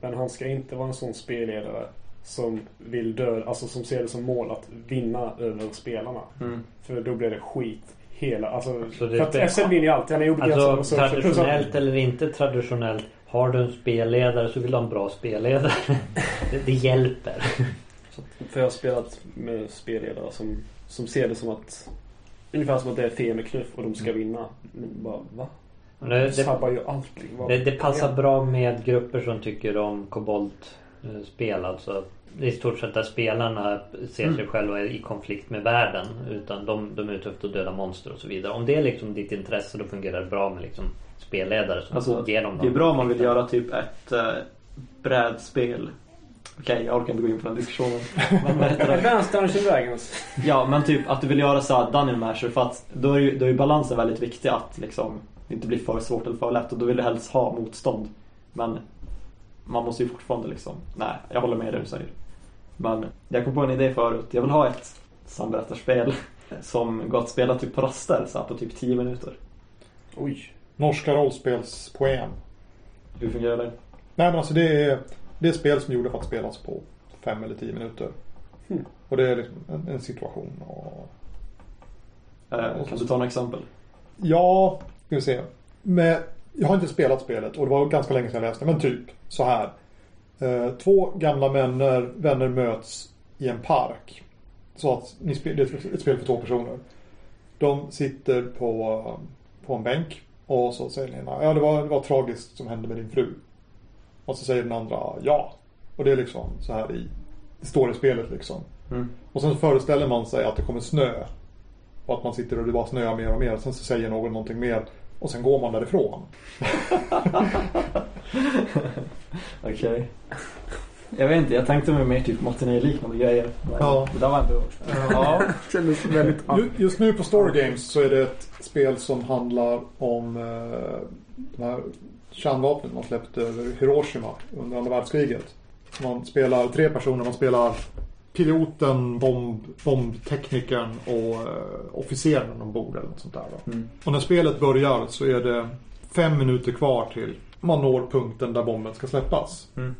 Men han ska inte vara en sån spelledare som vill dö, alltså som ser det som mål att vinna över spelarna. Mm. För då blir det skit hela, alltså. Så det- för att SL vinner ju alltid, han är obegränsad Alltså resurser. Traditionellt eller inte traditionellt. Har du en spelledare så vill du ha en bra spelledare. det, det hjälper. För jag har spelat med spelledare som, som ser det som att Ungefär som att det är fel med knuff och de ska vinna. Men bara, va? Det, De det, sabbar ju allting. Det, det passar bra med grupper som tycker om kobolt-spel. Alltså, det är i stort sett där spelarna ser sig själva i konflikt med världen. Utan de, de är ute efter att döda monster och så vidare. Om det är liksom ditt intresse då fungerar det bra med liksom spelledare som Alltså, ger dem det är bra om man vill göra typ ett äh, brädspel. Okej, jag orkar inte gå in på den diskussionen. Advanced Dungeons Dragons. Ja, men typ att du vill göra så här Dungeon Masher för att då är ju, då är ju balansen väldigt viktig att liksom inte blir för svårt eller för lätt och då vill du helst ha motstånd. Men man måste ju fortfarande liksom, nej, jag håller med det du säger. Men jag kom på en idé förut. Jag vill ha ett samberättarspel som går att spela typ på raster så här på typ 10 minuter. Oj. Norska rollspelspoem. Hur fungerar det? Nej men alltså det är, det är spel som är gjorda för att spelas på fem eller tio minuter. Hmm. Och det är liksom en, en situation. Och, Eh, kan du ta några exempel? ja, ska vi se. Men jag har inte spelat spelet och det var ganska länge sedan jag läste. Men typ så här. Eh, två gamla vänner, vänner möts i en park. Så att ni spe, det är ett spel för två personer. De sitter på, på en bänk och så säger den ena ja det var, det var tragiskt som hände med din fru. Och så säger den andra ja. Och det är liksom så här i, det står i spelet liksom. Mm. Och sen föreställer man sig att det kommer snö. Och att man sitter och det bara snöar mer och mer. Sen så säger någon någonting mer. Och sen går man därifrån. Okej. Jag vet inte, jag tänkte mig mer typ Martinet-liknande grejer. Men Ja. Det där var ändå... Ja. Kändes väldigt... Ju- Just nu på Story Games så är det ett spel som handlar om eh, de här kärnvapnen man släppte över Hiroshima under andra världskriget. Man spelar tre personer. Man spelar piloten, bomb, bombteknikern och eh, officeren ombord eller något sånt där. Då. Mm. Och när spelet börjar så är det fem minuter kvar till man når punkten där bomben ska släppas. Mm.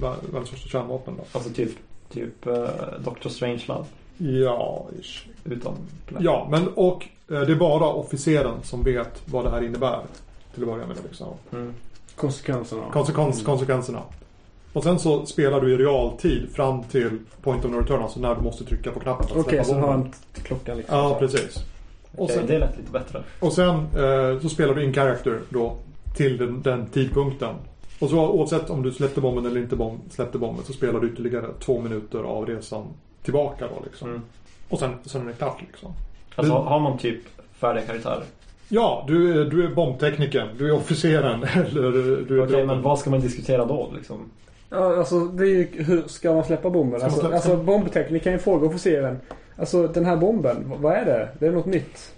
Världens första kärnvapen då. Alltså typ, typ uh, Dr. Strangelove. Ja, ish. Utan Ja, men och eh, det är bara officeren som vet vad det här innebär. Till att börja med liksom. Mm. Konsekvenserna. Konsekvens, konsekvenserna. Och sen så spelar du i realtid fram till point of no return, alltså när du måste trycka på knappen Okej, släppa så har bomben. han t- klockan liksom. Ja, så. precis. Och Okej, sen, det lät lite bättre. och sen eh, så spelar du in character då till den, den tidpunkten. Och så oavsett om du släppte bomben eller inte bomb, släppte bomben så spelar du ytterligare två minuter av resan tillbaka då liksom. Mm. Och sen, sen är det klart liksom. Alltså har man typ färdiga karaktärer? Ja, du är, du är bombteknikern, du är officeren eller du är Okej, piloten. men vad ska man diskutera då liksom? Ja, alltså det är ju, hur ska man släppa bomben? Man Alltså, släppa- alltså kan ju fråga officeren. Alltså den här bomben, vad- är det? Det är något nytt.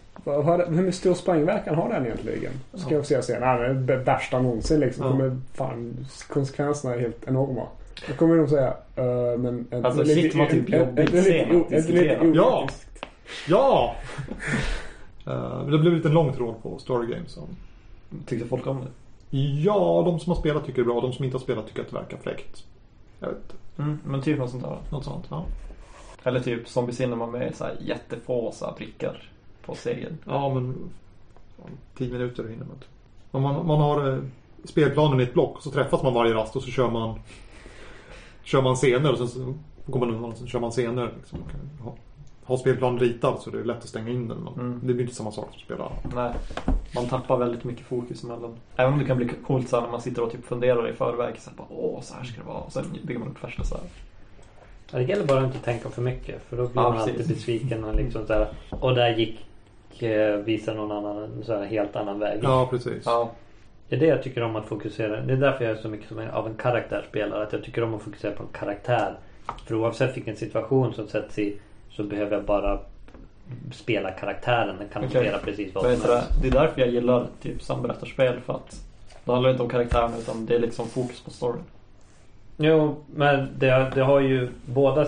Hur stor sprängverkan har den egentligen? Ska Ja. officeren säga, nej men det är värsta någonsin liksom. Ja. Kommer, fan, konsekvenserna är helt enorma. Då kommer de säga, uh, men... en- Alltså, en- lite- shit, vad typ jobbigt en- lite- scen att en- lite- diskutera. Ja. Ja! Eh, det blev en liten lång tråd på Story Games. om- Tyckte folk om det? Ja, de som har spelat tycker det är bra. De som inte har spelat tycker att det verkar fräckt. Jag vet inte. Mm, men typ något sånt där. Något sånt. Ja, Eller typ Zombie Cinema med så här jättefå så här prickar på serien. ja men... Tio minuter hinner man inte. Om man, man har eh, spelplanen i ett block så träffas man varje rast och så kör man... Kör man scener och sen så går man undan och sen kör man scener. Liksom. Man kan ha, ha spelplanen ritad så det är lätt att stänga in den. Men Mm. Det blir inte samma sak som att spela. Nej, man tappar väldigt mycket fokus emellan. Även om det kan bli coolt så när man sitter och typ funderar i förväg. Så här, bara, Åh, så här ska det vara. Och sen bygger man upp värsta så här. Ja, Det gäller bara att inte tänka för mycket för då blir Ja, man alltid precis. besviken och liksom så här, Och där gick eh, visar någon annan en så här helt annan väg. Ja, precis. Ja, Det är det jag tycker om att fokusera. Det är därför jag är så mycket som en, av en karaktärsspelare. Att jag tycker om att fokusera på en karaktär För oavsett vilken situation som sätts i så behöver jag bara spela karaktären. Den kan Okej. hantera precis vad som helst. det är därför jag gillar typ samberättarspel för att det handlar inte om karaktären utan det är liksom fokus på storyn. Jo, men det, det har ju båda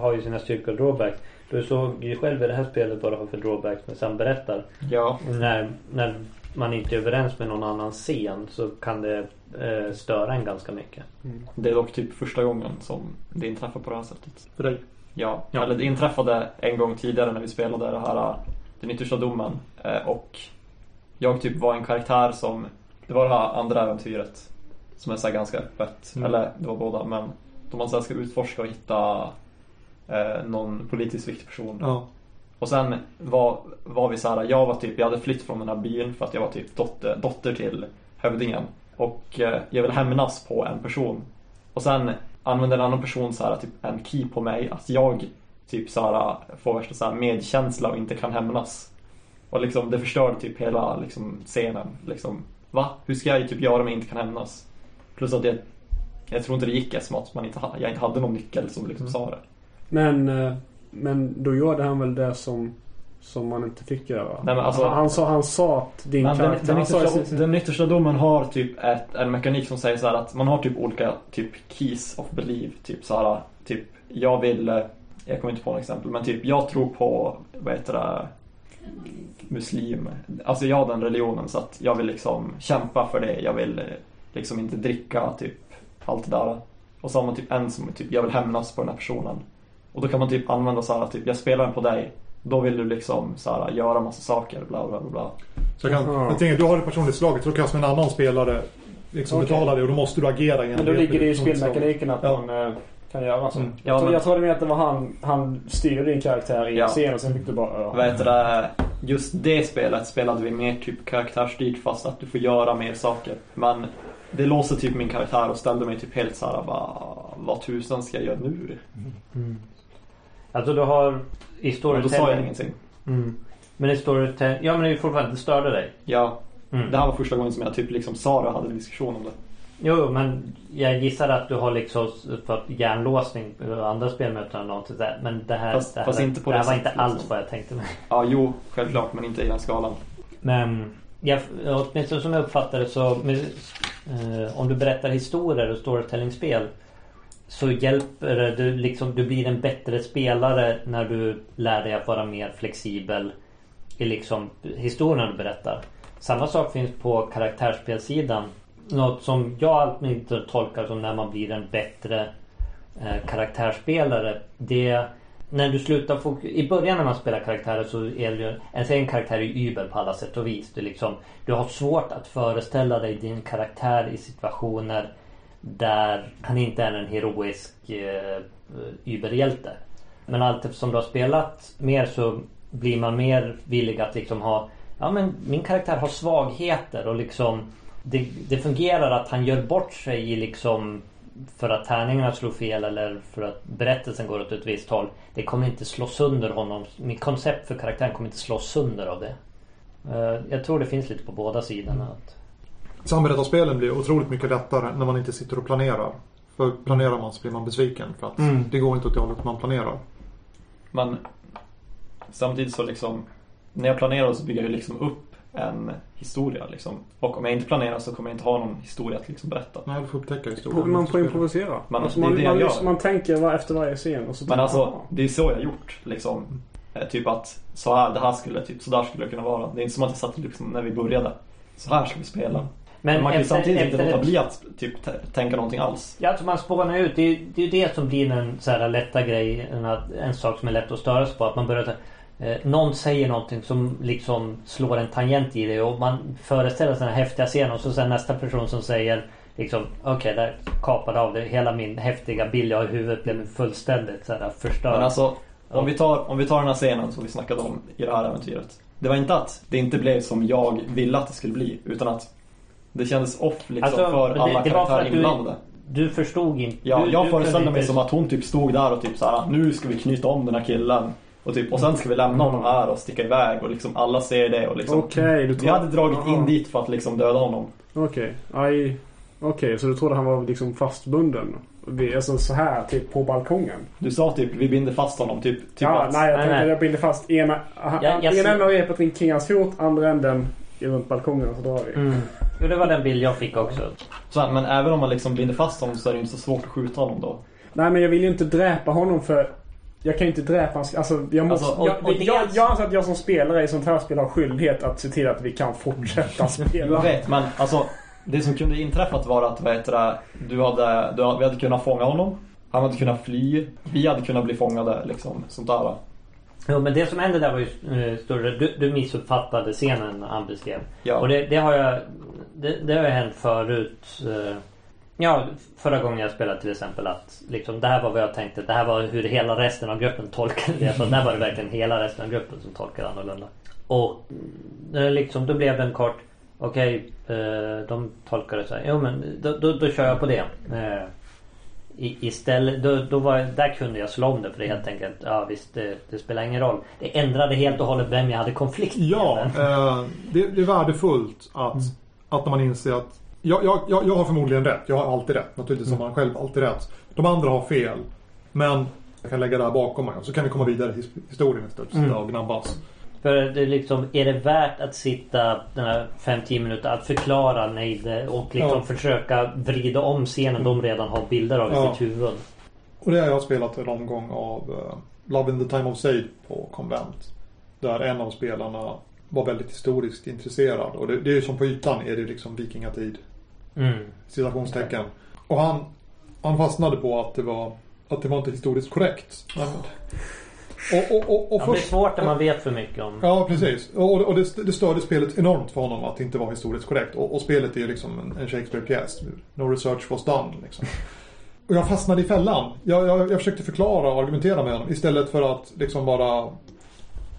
har ju sina styrkor och drawbacks. Du såg ju själv i det här spelet vad det har för drawbacks med samberättar. Ja. När, när man inte är överens med någon annan scen så kan det eh, störa en ganska mycket. Det är dock typ första gången som det inträffar på det här sättet. För dig. Ja, Ja. eller det inträffade en gång tidigare när vi spelade det här Den yttersta domen eh, och jag typ var en karaktär som Det var det här andra äventyret Som är så här ganska öppet, Mm. eller det var båda men Då man så ska utforska och hitta eh, någon politiskt viktig person Ja. Och sen var, var vi så här, jag var typ, jag hade flytt från den här byn för att jag var typ dotter, dotter till hövdingen. Och eh, jag ville hämnas på en person. Och sen använde en annan person så här, typ en key på mig att jag typ så här, får värsta så här medkänsla och inte kan hämnas. Och liksom det förstörde typ hela liksom, scenen. Liksom, va? Hur ska jag typ göra om jag inte kan hämnas? Plus att jag, jag tror inte det gick eftersom att man inte, jag inte hade någon nyckel som liksom Mm. sa det. Men, eh, men då gjorde han väl det som, som man inte fick göra? Nej, men alltså- han, han, sa, han sa att din Men den, karaktär... den, i yttersta, sin- den yttersta domen har typ ett, en mekanik som säger så här att man har typ olika typ keys of belief. Typ så här, typ jag vill, eh, jag kommer inte på något exempel, men typ jag tror på, vad heter det, muslim. Alltså jag har den religionen så att jag vill liksom kämpa för det. Jag vill eh, liksom inte dricka typ allt det där. Och så har man typ en som typ, jag vill hämnas på den här personen. Och då kan man typ använda så här, typ jag spelar den på dig. Då vill du liksom så här, göra massa saker, bla bla bla. bla. Så jag, kan, jag tänker, du har det personligt slaget så då som en annan spelare liksom Okej. betala det och då måste du agera Men då ligger det i spelmekaniken att Ja. man eh, kan göra så. Mm. Ja, jag, tror, men- jag trodde mer att det var han, han styrde din karaktär i Ja. en scen och sen fick du bara... Ja. Heter det? Just det spelet spelade vi mer typ karaktärsstyrt fast att du får göra mer saker. Men det låste typ min karaktär och ställde mig typ helt såhär bara Vad tusan ska jag göra nu? Alltså du har i Men då storytelling... sa jag ingenting. Mm. Men i storytelling... Ja men det är ju fortfarande, det störde dig. Ja, Mm. det här var första gången som jag typ liksom sa det och hade en diskussion om det. Jo, men jag gissar att du har liksom fått hjärnlåsning på andra spelmöten eller någonting sådär. Men det här, Fast- det här, fast det det här var inte alls liksom. vad jag tänkte mig. Ja, jo, självklart, men inte i den skalan. Men jag, åtminstone som jag uppfattar det så med, eh, om du berättar historier och storytelling-spel så hjälper det, du, liksom, du blir en bättre spelare när du lär dig att vara mer flexibel i liksom historien du berättar. Samma sak finns på karaktärsspelsidan. Något som jag alltid inte tolkar som när man blir en bättre eh, karaktärsspelare. Det när du slutar fokus... I början när man spelar karaktärer så är det ju... En en karaktär är ju über på alla sätt och vis. Du, liksom, du har svårt att föreställa dig din karaktär i situationer där han inte är en heroisk eh, überhjälte. Men allt eftersom du har spelat mer så blir man mer villig att liksom ha... Ja men min karaktär har svagheter och liksom... Det, det fungerar att han gör bort sig i liksom för att tärningarna slår fel eller för att berättelsen går åt ett visst håll. Det kommer inte slå sönder honom. Mitt koncept för karaktären kommer inte slå sönder av det. Eh, jag tror det finns lite på båda sidorna. Att... Samberättarspelen blir otroligt mycket lättare när man inte sitter och planerar. För planerar man så blir man besviken för att Mm. det går inte åt det hållet man planerar. Men samtidigt så liksom När jag planerar så bygger jag ju liksom upp en historia liksom. Och om jag inte planerar så kommer jag inte ha någon historia att liksom berätta. Nej, du får upptäcka historien. Man får improvisera. Alltså det är man, det jag man, liksom- man tänker var- efter varje scen och så Men alltså man, det är så jag har gjort liksom. Eh, Typ att så här, det här skulle, typ så där skulle det kunna vara. Det är inte som att jag satt liksom när vi började. Så här ska vi spela. Men, man kan ju samtidigt inte låta bli att typ tänka någonting alls. Ja, alltså man spånar ut. Det är ju det, det som blir den så här lätta grejen. En sak som är lätt att störa sig på. Att man börjar eh, Någon säger någonting som liksom slår en tangent i det och man föreställer sig den här häftiga scenen och så sen nästa person som säger liksom okej där kapade av det. Hela min häftiga bild jag har i huvudet blev fullständigt så här förstörd. Men alltså om vi, tar, om vi tar den här scenen som vi snackade om i det här äventyret. Det var inte att det inte blev som jag ville att det skulle bli. Utan att det kändes off liksom Alltså, för det- alla det för karaktärer du- inblandade. Du förstod inte. Ja, du, jag föreställde mig inte- som att hon typ stod där och typ så här, nu ska vi knyta om den här killen. Och, typ, och sen ska vi lämna honom här och sticka iväg och liksom alla ser det och liksom. Okej, du Vi tror... hade dragit in dit för att liksom döda honom. Okej. Aj. Okej, så du trodde han var liksom fastbunden? vi, alltså så här typ på balkongen. Du sa typ vi binder fast honom. Typ, typ ja, att, nej jag Nej, tänkte nej. jag binder fast ena, Jag- jag ena änden av repet kring hans fot, andra änden runt balkongen och så drar vi. Mm. Jo, det var den bild jag fick också. så här, men även om man liksom binder fast honom så är det inte så svårt att skjuta honom då. Nej men jag vill ju inte dräpa honom för jag kan ju inte dräpa hans... Alltså jag måste... Alltså, och- jag, och det- jag, jag anser att jag som spelare i sånt här spel har skyldighet att se till att vi kan fortsätta Jag spela. vet, men alltså det som kunde inträffat var att vad heter det, du hade, du, vi hade kunnat fånga honom. Han hade kunnat fly. Vi hade kunnat bli fångade liksom. Sånt där. Jo, men det som hände där var ju eh, större. Du, du missuppfattade scenen han beskrev. Ja. Och det, det har jag... Det, det har ju hänt förut. eh, Ja, förra gången jag spelade till exempel att liksom, det här var vad jag tänkte. Det här var hur hela resten av gruppen tolkade det. Så där var det verkligen hela resten av gruppen som tolkade annorlunda. Och det liksom, då blev den kort. Okej, eh, de tolkade så här. Jo men då, då, då kör jag på det. I, istället, då, då var, där kunde jag slå om det för det helt enkelt. Ja visst, det, det spelar ingen roll. Det ändrade helt och hållet vem jag hade konflikt med. Ja, eh, det, det är värdefullt att, att när man inser att jag, jag, jag, jag har förmodligen rätt. Jag har alltid rätt. Naturligtvis har man själv alltid rätt. De andra har fel. Men jag kan lägga det här bakom mig och så kan vi komma vidare i his- historien istället för att sitta och gnabbas. För det är liksom, är det värt att sitta den här 5-10 minuter att förklara nej det, och liksom Ja. försöka vrida om scenen de redan har bilder av i Ja. sitt huvud. Och det har jag spelat en omgång av uh, Love in the time of Sade på konvent. Där en av spelarna var väldigt historiskt intresserad. Och det, det är ju som på ytan är det liksom vikingatid. Mm. Citationstecken. Och han, han fastnade på att det var att det var inte historiskt korrekt. Men, och, och, och, och Ja, det är först, svårt när man vet för mycket om... Ja, precis. Och, och det, det störde spelet enormt för honom att det inte var historiskt korrekt. Och, och spelet är ju liksom en, en Shakespeare-pjäs. No research was done. Liksom. Och jag fastnade i fällan. Jag, jag, jag försökte förklara och argumentera med honom istället för att liksom bara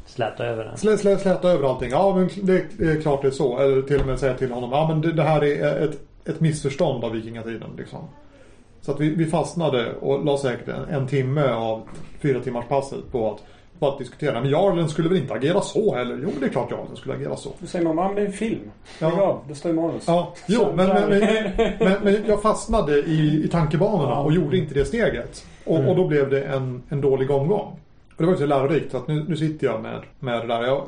Släta över den. slä, slä, släta över allting. Ja, men det, det är klart det är så. Eller till och med säga till honom. Ja, men det, det här är ett, ett missförstånd av vikingatiden. Liksom. Så att vi, vi fastnade och la säkert en, en timme av fyra timmars passet på att, på att diskutera. Men Jarlen skulle väl inte agera så heller? Jo, det är klart Jarlen skulle agera så. Du säger någon, men det är en film. Ja. Av, det står i manus. Ja, jo, men, men, men, men, jag fastnade i, i tankebanorna och gjorde inte det steget. Och, och då blev det en, en dålig omgång. Och det var ju så lärorikt att nu, nu sitter jag med, med det där. Jag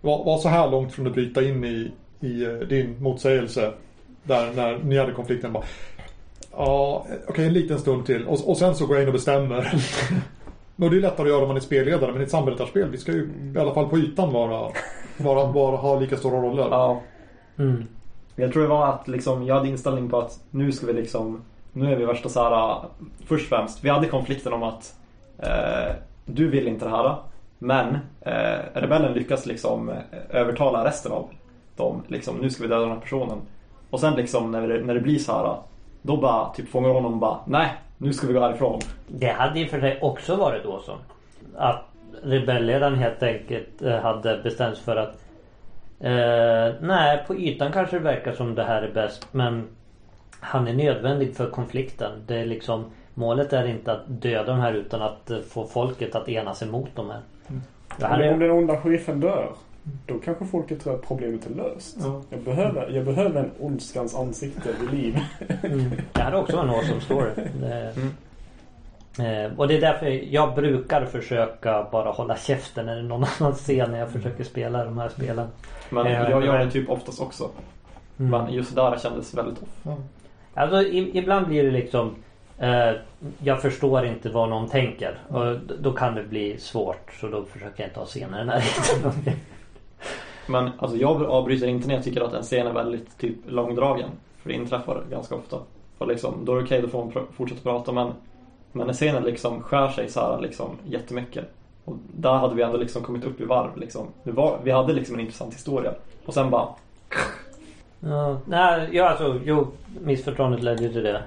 var, var så här långt från att bryta in i, i eh, din motsägelse. Där när ni hade konflikten bara. Ja, okej en liten stund till. Och, och sen så går jag in och bestämmer. Och det är lättare att göra om man är spelledare. Men i ett samberättarspel, vi ska ju i alla fall på ytan vara, vara, vara ha lika stora roller. Ja. Mm. Jag tror det var att liksom, jag hade inställning på att nu ska vi liksom Nu är vi värsta så här. Först och främst, vi hade konflikten om att eh, Du vill inte det här Men eh, rebellen lyckas liksom eh, övertala resten av dem liksom, Nu ska vi döda den här personen Och sen liksom när det, när det blir så här Då bara typ fångar honom och bara Nej, nu ska vi gå härifrån Det hade ju för sig också varit då så. Att rebellledaren helt enkelt eh, hade bestämt sig för att eh, Nej, på ytan kanske det verkar som det här är bäst men han är nödvändig för konflikten. Det är liksom Målet är inte att döda de här utan att eh, få folket att enas emot de här. Det här Men om är, den onda sheriffen dör. Då kanske folket tror att problemet är löst. Ja. Jag, behöver, jag behöver en ondskans ansikte vid liv. mm, det här är också en awesome story. Det, eh, och det är därför jag brukar försöka bara hålla käften är någon annan scen när jag försöker spela de här spelen. Men Ja, jag gör det typ oftast också Mm. Men just där kändes väldigt off. Alltså i, ibland blir det liksom eh, Jag förstår inte vad någon tänker och då kan det bli svårt så då försöker jag inte ha scener i närheten. Men alltså jag avbryter inte när jag tycker att en scen är väldigt typ långdragen. För det inträffar ganska ofta. Och liksom, då är det okej, då får man pr- fortsätta prata. Men, men när scenen liksom skär sig så här liksom jättemycket. Och där hade vi ändå liksom kommit upp i varv liksom. Var, vi hade liksom en intressant historia. Och sen bara, ja, nej, ja alltså jo Missförståndet ledde ju till det.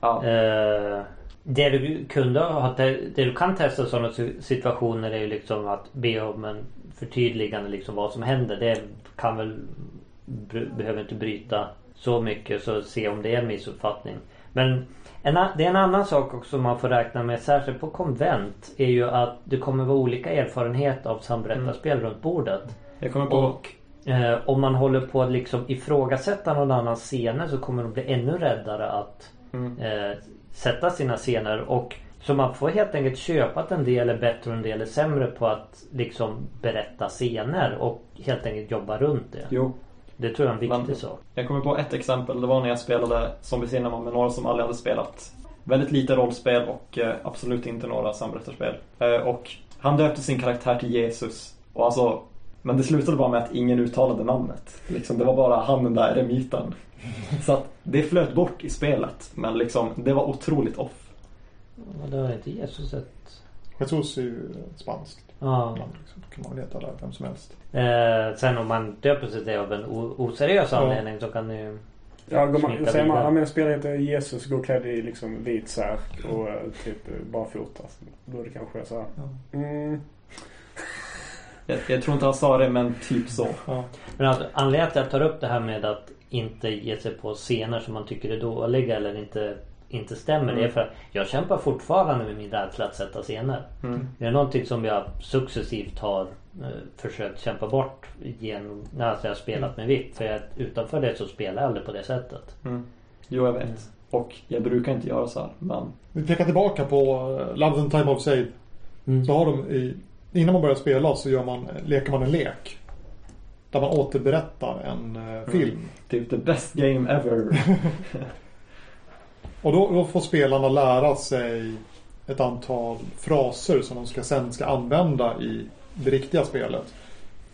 ja. Eh, det du kunde ha Det du kan testa i sådana si- situationer är ju liksom att be om en förtydligande liksom vad som händer. Det kan väl Behöver inte bryta så mycket så se om det är en missuppfattning. Men en, det är en annan sak också man får räkna med särskilt på konvent är ju att det kommer vara olika erfarenhet av samberättarspel runt bordet. Jag kommer på, Och eh, om man håller på att liksom ifrågasätta någon annans scener så kommer de bli ännu räddare att mm, eh, sätta sina scener och så man får helt enkelt köpa att en del är bättre och en del är sämre på att liksom berätta scener och helt enkelt jobba runt det. Jo, Det tror jag är en viktig Men- sak. Jag kommer på ett exempel. Det var när jag spelade Zombie Cinema med några som aldrig hade spelat. Väldigt lite rollspel och eh, absolut inte några samberättarspel. Eh, och han döpte sin karaktär till Jesus. Och alltså, men det slutade bara med att ingen uttalade namnet. Liksom, det var bara han den där eremiten. Så att det flöt bort i spelet. Men liksom, det var otroligt off. Det har inte Jesus ett... Jesus är ju spanskt. Ja. namn, Liksom. kan man väl heta där, vem som helst. Eh, sen om man döper sig till av en oseriös Ja. anledning så kan det ju... Ja, går man, säger man mina spelare heter Jesus går klädd i liksom vit särk och eh, typ eh, barfota. Då är det kanske så här. Mm, Jag, jag tror inte han sa det, men typ så. Ja. Men alltså, anledningen till att jag tar upp det här med att inte ge sig på scener som man tycker är dåliga eller inte, inte stämmer. Det är för att jag kämpar fortfarande med min rädsla att sätta scener. Mm. Det är någonting som jag successivt har eh, försökt kämpa bort genom när jag har spelat med vitt. För jag, utanför det så spelar jag aldrig på det sättet. Mm. Jo, jag vet. Mm. Och jag brukar inte göra så här, men... Vi pekar tillbaka på Love and Time of Save. Så har de i, innan man börjar spela så gör man, leker man en lek. Där man återberättar en eh, film. Typ the best game ever. Och då, då får spelarna lära sig ett antal fraser som de ska, sen ska använda i det riktiga spelet.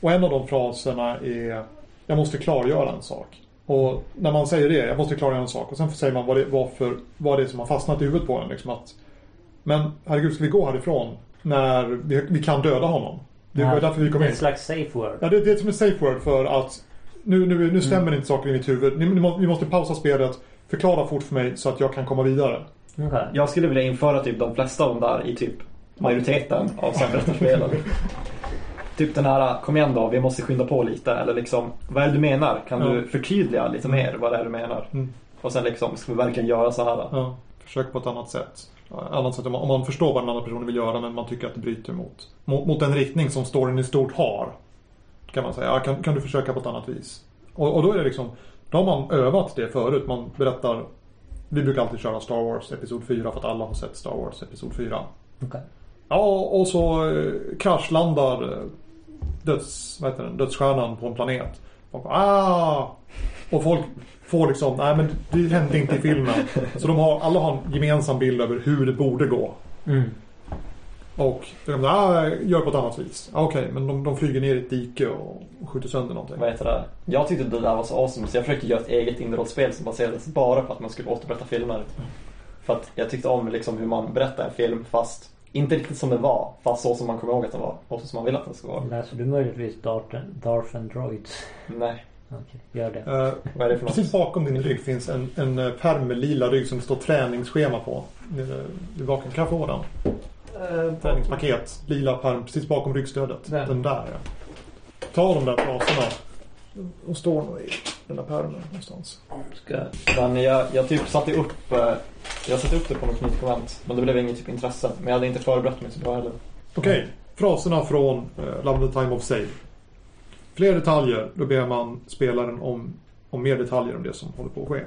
Och en av de fraserna är Jag måste klargöra en sak. Och när man säger det, jag måste klargöra en sak. Och sen säger man vad det, varför, vad det är som har fastnat i huvudet på en. Liksom att, men herregud, ska vi gå härifrån när vi, vi kan döda honom? Det var Ja, därför vi kom in. En slags safe word. Ja, det, det är som en safe word för att nu, nu, nu stämmer Mm. inte saker i mitt huvud. Ni, ni, må, ni måste pausa spelet, förklara fort för mig så att jag kan komma vidare. Okej. Jag skulle vilja införa typ de flesta av de där i typ majoriteten av samberättarspelen. typ den här, kom igen då, vi måste skynda på lite. Eller liksom, vad är det du menar? Kan Ja. du förtydliga lite mer vad det är du menar? Mm. Och sen liksom, ska vi verkligen göra så här? Ja, försök på ett annat sätt. Annat sätt om man, om man förstår vad den andra personen vill göra men man tycker att det bryter mot, mot, mot den riktning som storyn i stort har. Kan man säga. Ja, kan, kan du försöka på ett annat vis? Och, och då är det liksom, då har man övat det förut. Man berättar, vi brukar alltid köra Star Wars Episod 4 för att alla har sett Star Wars Episod 4. Okej. Ja, och så eh, kraschlandar eh, döds, vad heter den, dödsstjärnan på en planet. Och, ah! och folk får liksom, nej men det hände inte i filmen. Så de har, alla har en gemensam bild över hur det borde gå. Mm. Och de ah, gör på ett annat vis. Ah, Okej, men de, de flyger ner i ett dike och skjuter sönder någonting. Vad heter det? Jag tyckte det där var så awesome så jag försökte göra ett eget indie-rollspel som baserades bara på att man skulle återberätta filmer. För att jag tyckte om liksom hur man berättar en film fast inte riktigt som den var, fast så som man kommer ihåg att den var och så som man vill att den ska vara. Läser du möjligtvis Darth and Droids? Nej, Okej, gör det. Eh, vad är det för något? precis bakom din rygg finns en, en eh, pärm med lila rygg som det står träningsschema på. Nere baken. Kan jag få den? Träningspaket. Lila pärm precis bakom ryggstödet. Där. Den där ja. Ta de där fraserna. De står nog i den där pärmen någonstans. Ska... Men jag, jag typ satte upp, eh, jag satte upp det på något knytkonvent men det blev inget typ intresse. Men jag hade inte förberett mig så bra heller. Okej, fraserna från uh, Love the Time of Save. Fler detaljer, då ber man spelaren om, om mer detaljer om det som håller på att ske.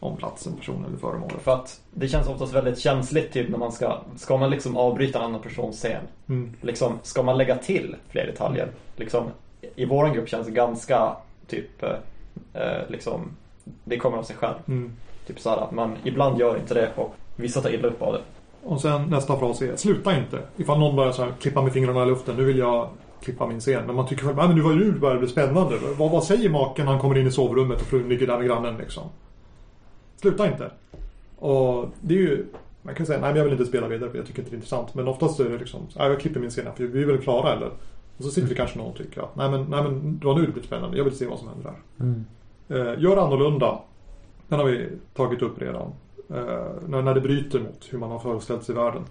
Om platsen, personen eller föremålet. För att det känns oftast väldigt känsligt typ när man ska, ska man liksom avbryta en annan persons scen? Mm. Liksom, ska man lägga till fler detaljer? Liksom, I våran grupp känns det ganska typ, eh, eh, liksom, det kommer av sig själv. Mm. Typ så här att man ibland gör inte det och vissa tar illa upp av det. Och sen nästa fras är Sluta inte. Ifall någon börjar så här, klippa med fingrarna i luften. Nu vill jag klippa min scen. Men man tycker själv, "Nej, men nu var det börjar bli spännande. Vad, vad säger maken när han kommer in i sovrummet och frun ligger där med grannen liksom? Sluta inte. Och det är ju man kan säga, nej men jag vill inte spela vidare för jag tycker inte det är intressant. Men oftast är det liksom, nej jag klipper min scen här för vi är väl klara eller? Och så sitter det kanske någon och tycker att, nej men, nej men det var nu det blev spännande. Jag vill se vad som händer där. Mm. Eh, gör annorlunda. Den har vi tagit upp redan. Eh, när, när det bryter mot hur man har föreställt sig världen.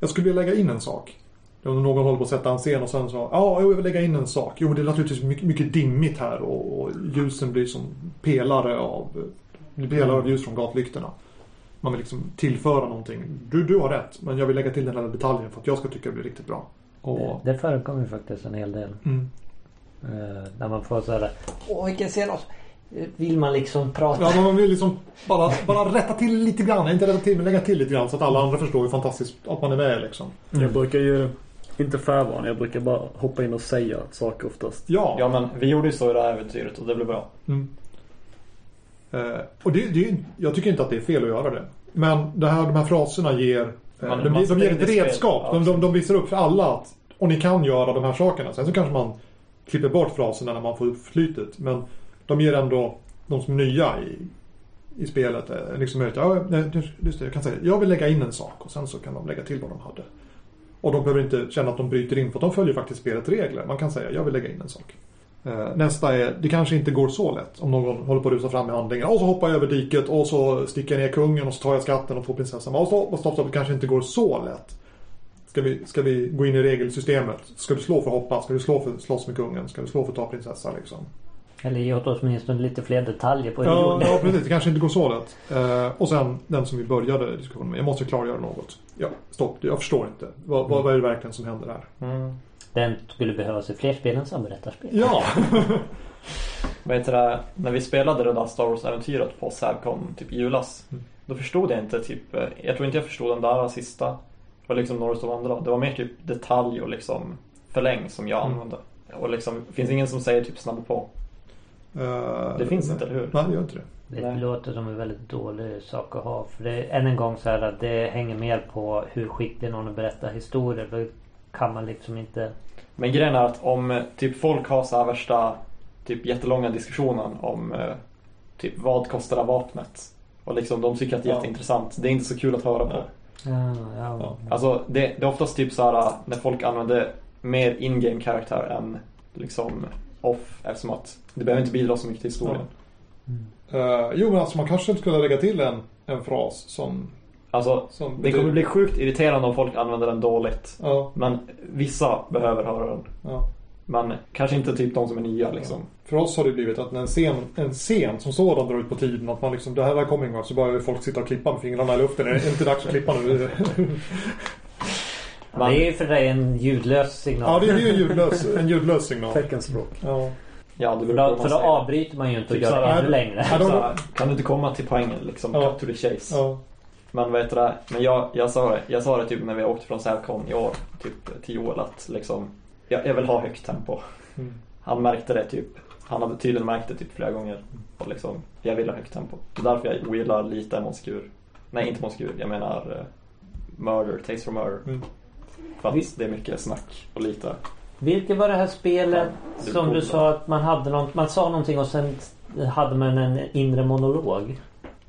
Jag skulle vilja lägga in en sak. Om någon håller på att sätta en scen och sen så, ja, jag vill lägga in en sak. Jo, det är naturligtvis mycket, mycket dimmigt här och, och ljusen blir som pelare av, pelare av ljus från gatlyktorna. Man vill liksom tillföra någonting. Du, du har rätt, men jag vill lägga till den här detaljen för att jag ska tycka det blir riktigt bra. Och, Det förekommer ju faktiskt en hel del. mm, Eh, när man får sådär Åh vilken scen! Så, vill man liksom prata. Ja, man vill liksom bara, bara rätta till lite grann. Inte rätta till, men lägga till lite grann så att alla andra förstår hur fantastiskt att man är med liksom. Jag brukar ju inte förvarna. Jag brukar bara hoppa in och säga saker oftast. Ja. Ja men vi gjorde ju så i det här äventyret och det blev bra. Mm. Eh, och det, det, jag tycker inte att det är fel att göra det. Men det här, de här fraserna ger, eh, Man- de, man de ger ett redskap. Ja, De, de, de visar upp för alla att och ni kan göra de här sakerna. Sen så kanske man klipper bort fraserna när man får upp flytet. Men de ger ändå de som är nya i, i spelet eh, liksom möjlighet. Ja, just det, jag kan säga jag vill lägga in en sak och sen så kan de lägga till vad de hade. Och de behöver inte känna att de bryter in för de följer faktiskt spelets regler. Man kan säga jag vill lägga in en sak. Eh, Nästa är, det kanske inte går så lätt om någon håller på att rusa fram i handlingen. Och så hoppar jag över diket och så sticker jag ner kungen och så tar jag skatten och får prinsessan. Och stopp, stopp, stopp, det kanske inte går så lätt. Ska vi, ska vi gå in i regelsystemet? Ska du slå för att hoppa? Ska du slå för att slåss med kungen? Ska du slå för att ta prinsessa liksom? Eller ge åt åtminstone lite fler detaljer på hur Ja, ja, precis. Det kanske inte går så lätt. Eh, och sen den som vi började diskussionen med. Jag måste klargöra något. Ja, stopp. Jag förstår inte. Vad, vad, vad är det verkligen som händer här? Mm. Den skulle behövas i fler spel än samberättarspel. Ja! Heter det? När vi spelade det där Star Wars-äventyret på Savcon typ i julas. Mm. Då förstod jag inte typ, eh, jag tror inte jag förstod den där sista. Och liksom några av de andra. Det var mer typ detalj och liksom förläng som jag Mm. använde. Och liksom, det finns ingen som säger typ snabba på. Eh, Det finns nej. inte, eller hur? Nej, det gör inte det. Det Nej. låter som en väldigt dålig sak att ha. För det är än en gång så här att det hänger mer på hur skicklig någon är att berätta historier. Då kan man liksom inte... Men grejen är att om eh, typ folk har så här värsta typ jättelånga diskussionen om eh, typ vad kostar det här vapnet? Och liksom de tycker att det är Ja. jätteintressant. Det är inte så kul att höra på. Nej. Ja, ja. Ja. Alltså det, det är oftast typ så här när folk använder mer in-game karaktär än liksom off eftersom att det behöver inte bidra så mycket till historien. Mm. Eh, jo, men alltså man kanske skulle lägga till en, en fras som... Alltså som det kommer bli sjukt irriterande om folk använder den dåligt. Ja, Men vissa behöver höra den. ja. Men kanske inte typ de som är nya liksom. För oss har det blivit att när en scen, en scen som sådan drar ut på tiden att man liksom, det här var coming out så börjar folk sitta och klippa med fingrarna i luften. Är det inte dags att klippa nu? Ja, Det är ju för dig en ljudlös signal. ja, det är ju en ljudlös, en ljudlös signal. Teckenspråk. Ja. Ja, det För då, för då avbryter man ju inte och Typ gör det ännu längre. Här, kan du inte komma till poängen liksom? Ja. Cut to the chase. Ja. Men vad heter det? Men jag, jag, sa det, jag sa det typ när vi åkte från Sävcon i år, typ 10 år att liksom jag, jag vill ha högt tempo. Mm. Han märkte det typ. Han hade tydligen märkt det typ flera gånger. Och liksom, jag vill ha högt tempo. Det är därför jag ogillar lite Monskur. Nej, inte Monskur. Jag menar uh, Murder, Taste for Murder. Mm. För att det är mycket snack och lite. Vilket var det här spelet som du sa att man hade någon, man sa någonting och sen hade man en inre monolog?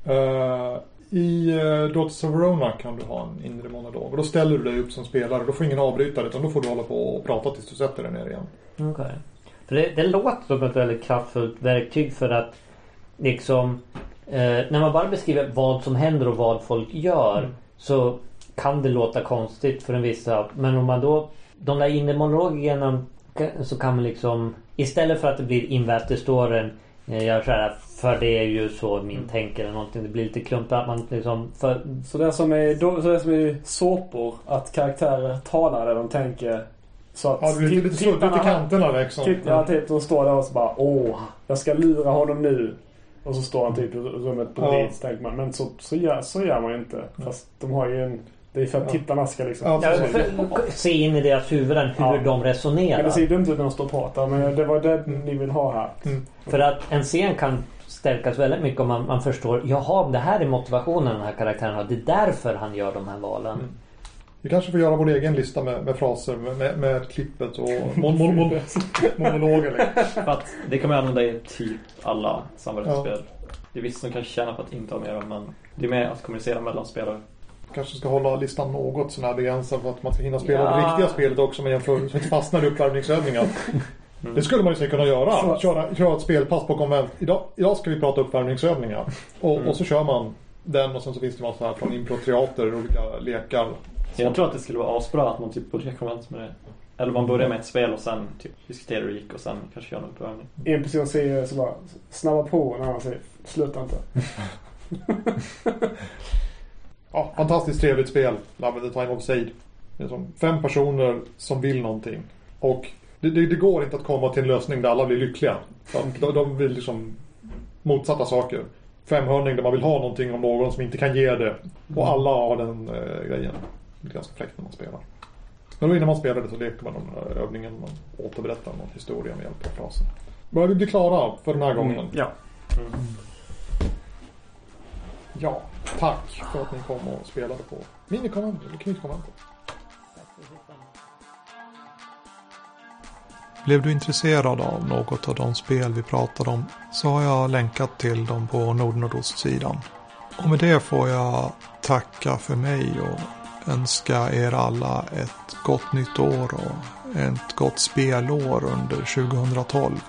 Eh, I uh, Daughters of Verona kan du ha en inre monolog. Och då ställer du dig upp som spelare. Då får ingen avbryta det utan då får du hålla på och prata tills du sätter dig ner igen. Okej. För det, det låter som ett väldigt kraftfullt verktyg för att liksom eh, när man bara beskriver vad som händer och vad folk gör Mm. så kan det låta konstigt för en vissa. Men om man då de där inre monologerna så kan man liksom istället för att det blir invävt i storyn eh, gör så här för det är ju så min tänker eller någonting. Det blir lite klumpigt att man liksom för, Så det är som i, då- så det är som i såpor. Att karaktärer talar det de tänker. Så att Ja, du är lite, så, lite tittarna- kanterna liksom. Titt, ja, typ, de står där och så bara åh, jag ska lura honom nu. Och så står han typ i rummet bredvid. Ja. Tänker man, men så, så, gör, så gör man ju inte. Fast de har ju en... Det är för att Ja. tittarna ska liksom... Ja, ja, se in i deras huvuden hur Ja. de Men resonerar. det ser dumt ut när de står och pratar. Men det var det ni vill ha här. Mm. För att en scen kan stärkas väldigt mycket om man, man förstår Jaha, det här är motivationen den här karaktären har. Det är därför han gör de här valen. Mm. Vi kanske får göra vår egen lista med, med fraser med, med, klippet och mon, mon, mon, monologer. För att det kan man använda i typ alla samarbetsspel. Det är vissa som kanske tjänar på att inte ha med dem men det är mer att kommunicera mellan spelare. Kanske ska hålla listan något sån här begränsad för att man ska hinna spela Ja. det riktiga spelet också med jämför så att inte fastnar i uppvärmningsövningar. Mm. Det skulle man ju säkert kunna göra. Så- Köra, köra ett spelpass på konvent. Idag, idag ska vi prata uppvärmningsövningar. Och, Mm. och så kör man den och sen så finns det massa här från improteater, olika lekar. Jag tror att det skulle vara asbra att man typ börjar konvent med det. Eller man börjar med ett spel och sen typ diskuterar hur det gick och sen kanske gör någon uppvärmning. En person säger så bara snabba på och en annan säger sluta inte. Ja, fantastiskt trevligt spel. Love the time of som fem personer som vill någonting. Och det, det, det går inte att komma till en lösning där alla blir lyckliga. De, de, vill liksom motsatta saker. Femhörning där man vill ha någonting om någon som inte kan ge det. Och alla har den eh, grejen. Det är ganska fräckt när man spelar. Men då innan man spelar det så leker man den här övningen. Man återberättar någon historia med hjälp av frasen. Börjar vi bli klara för den här gången? Ja. Ja, tack för att ni kom och spelade på Minikonvent, eller Knytkonventet. Blev du intresserad av något av de spel vi pratade om så har jag länkat till dem på Nordnordost-sidan. Och med det får jag tacka för mig och önska er alla ett gott nytt år och ett gott spelår under 2012.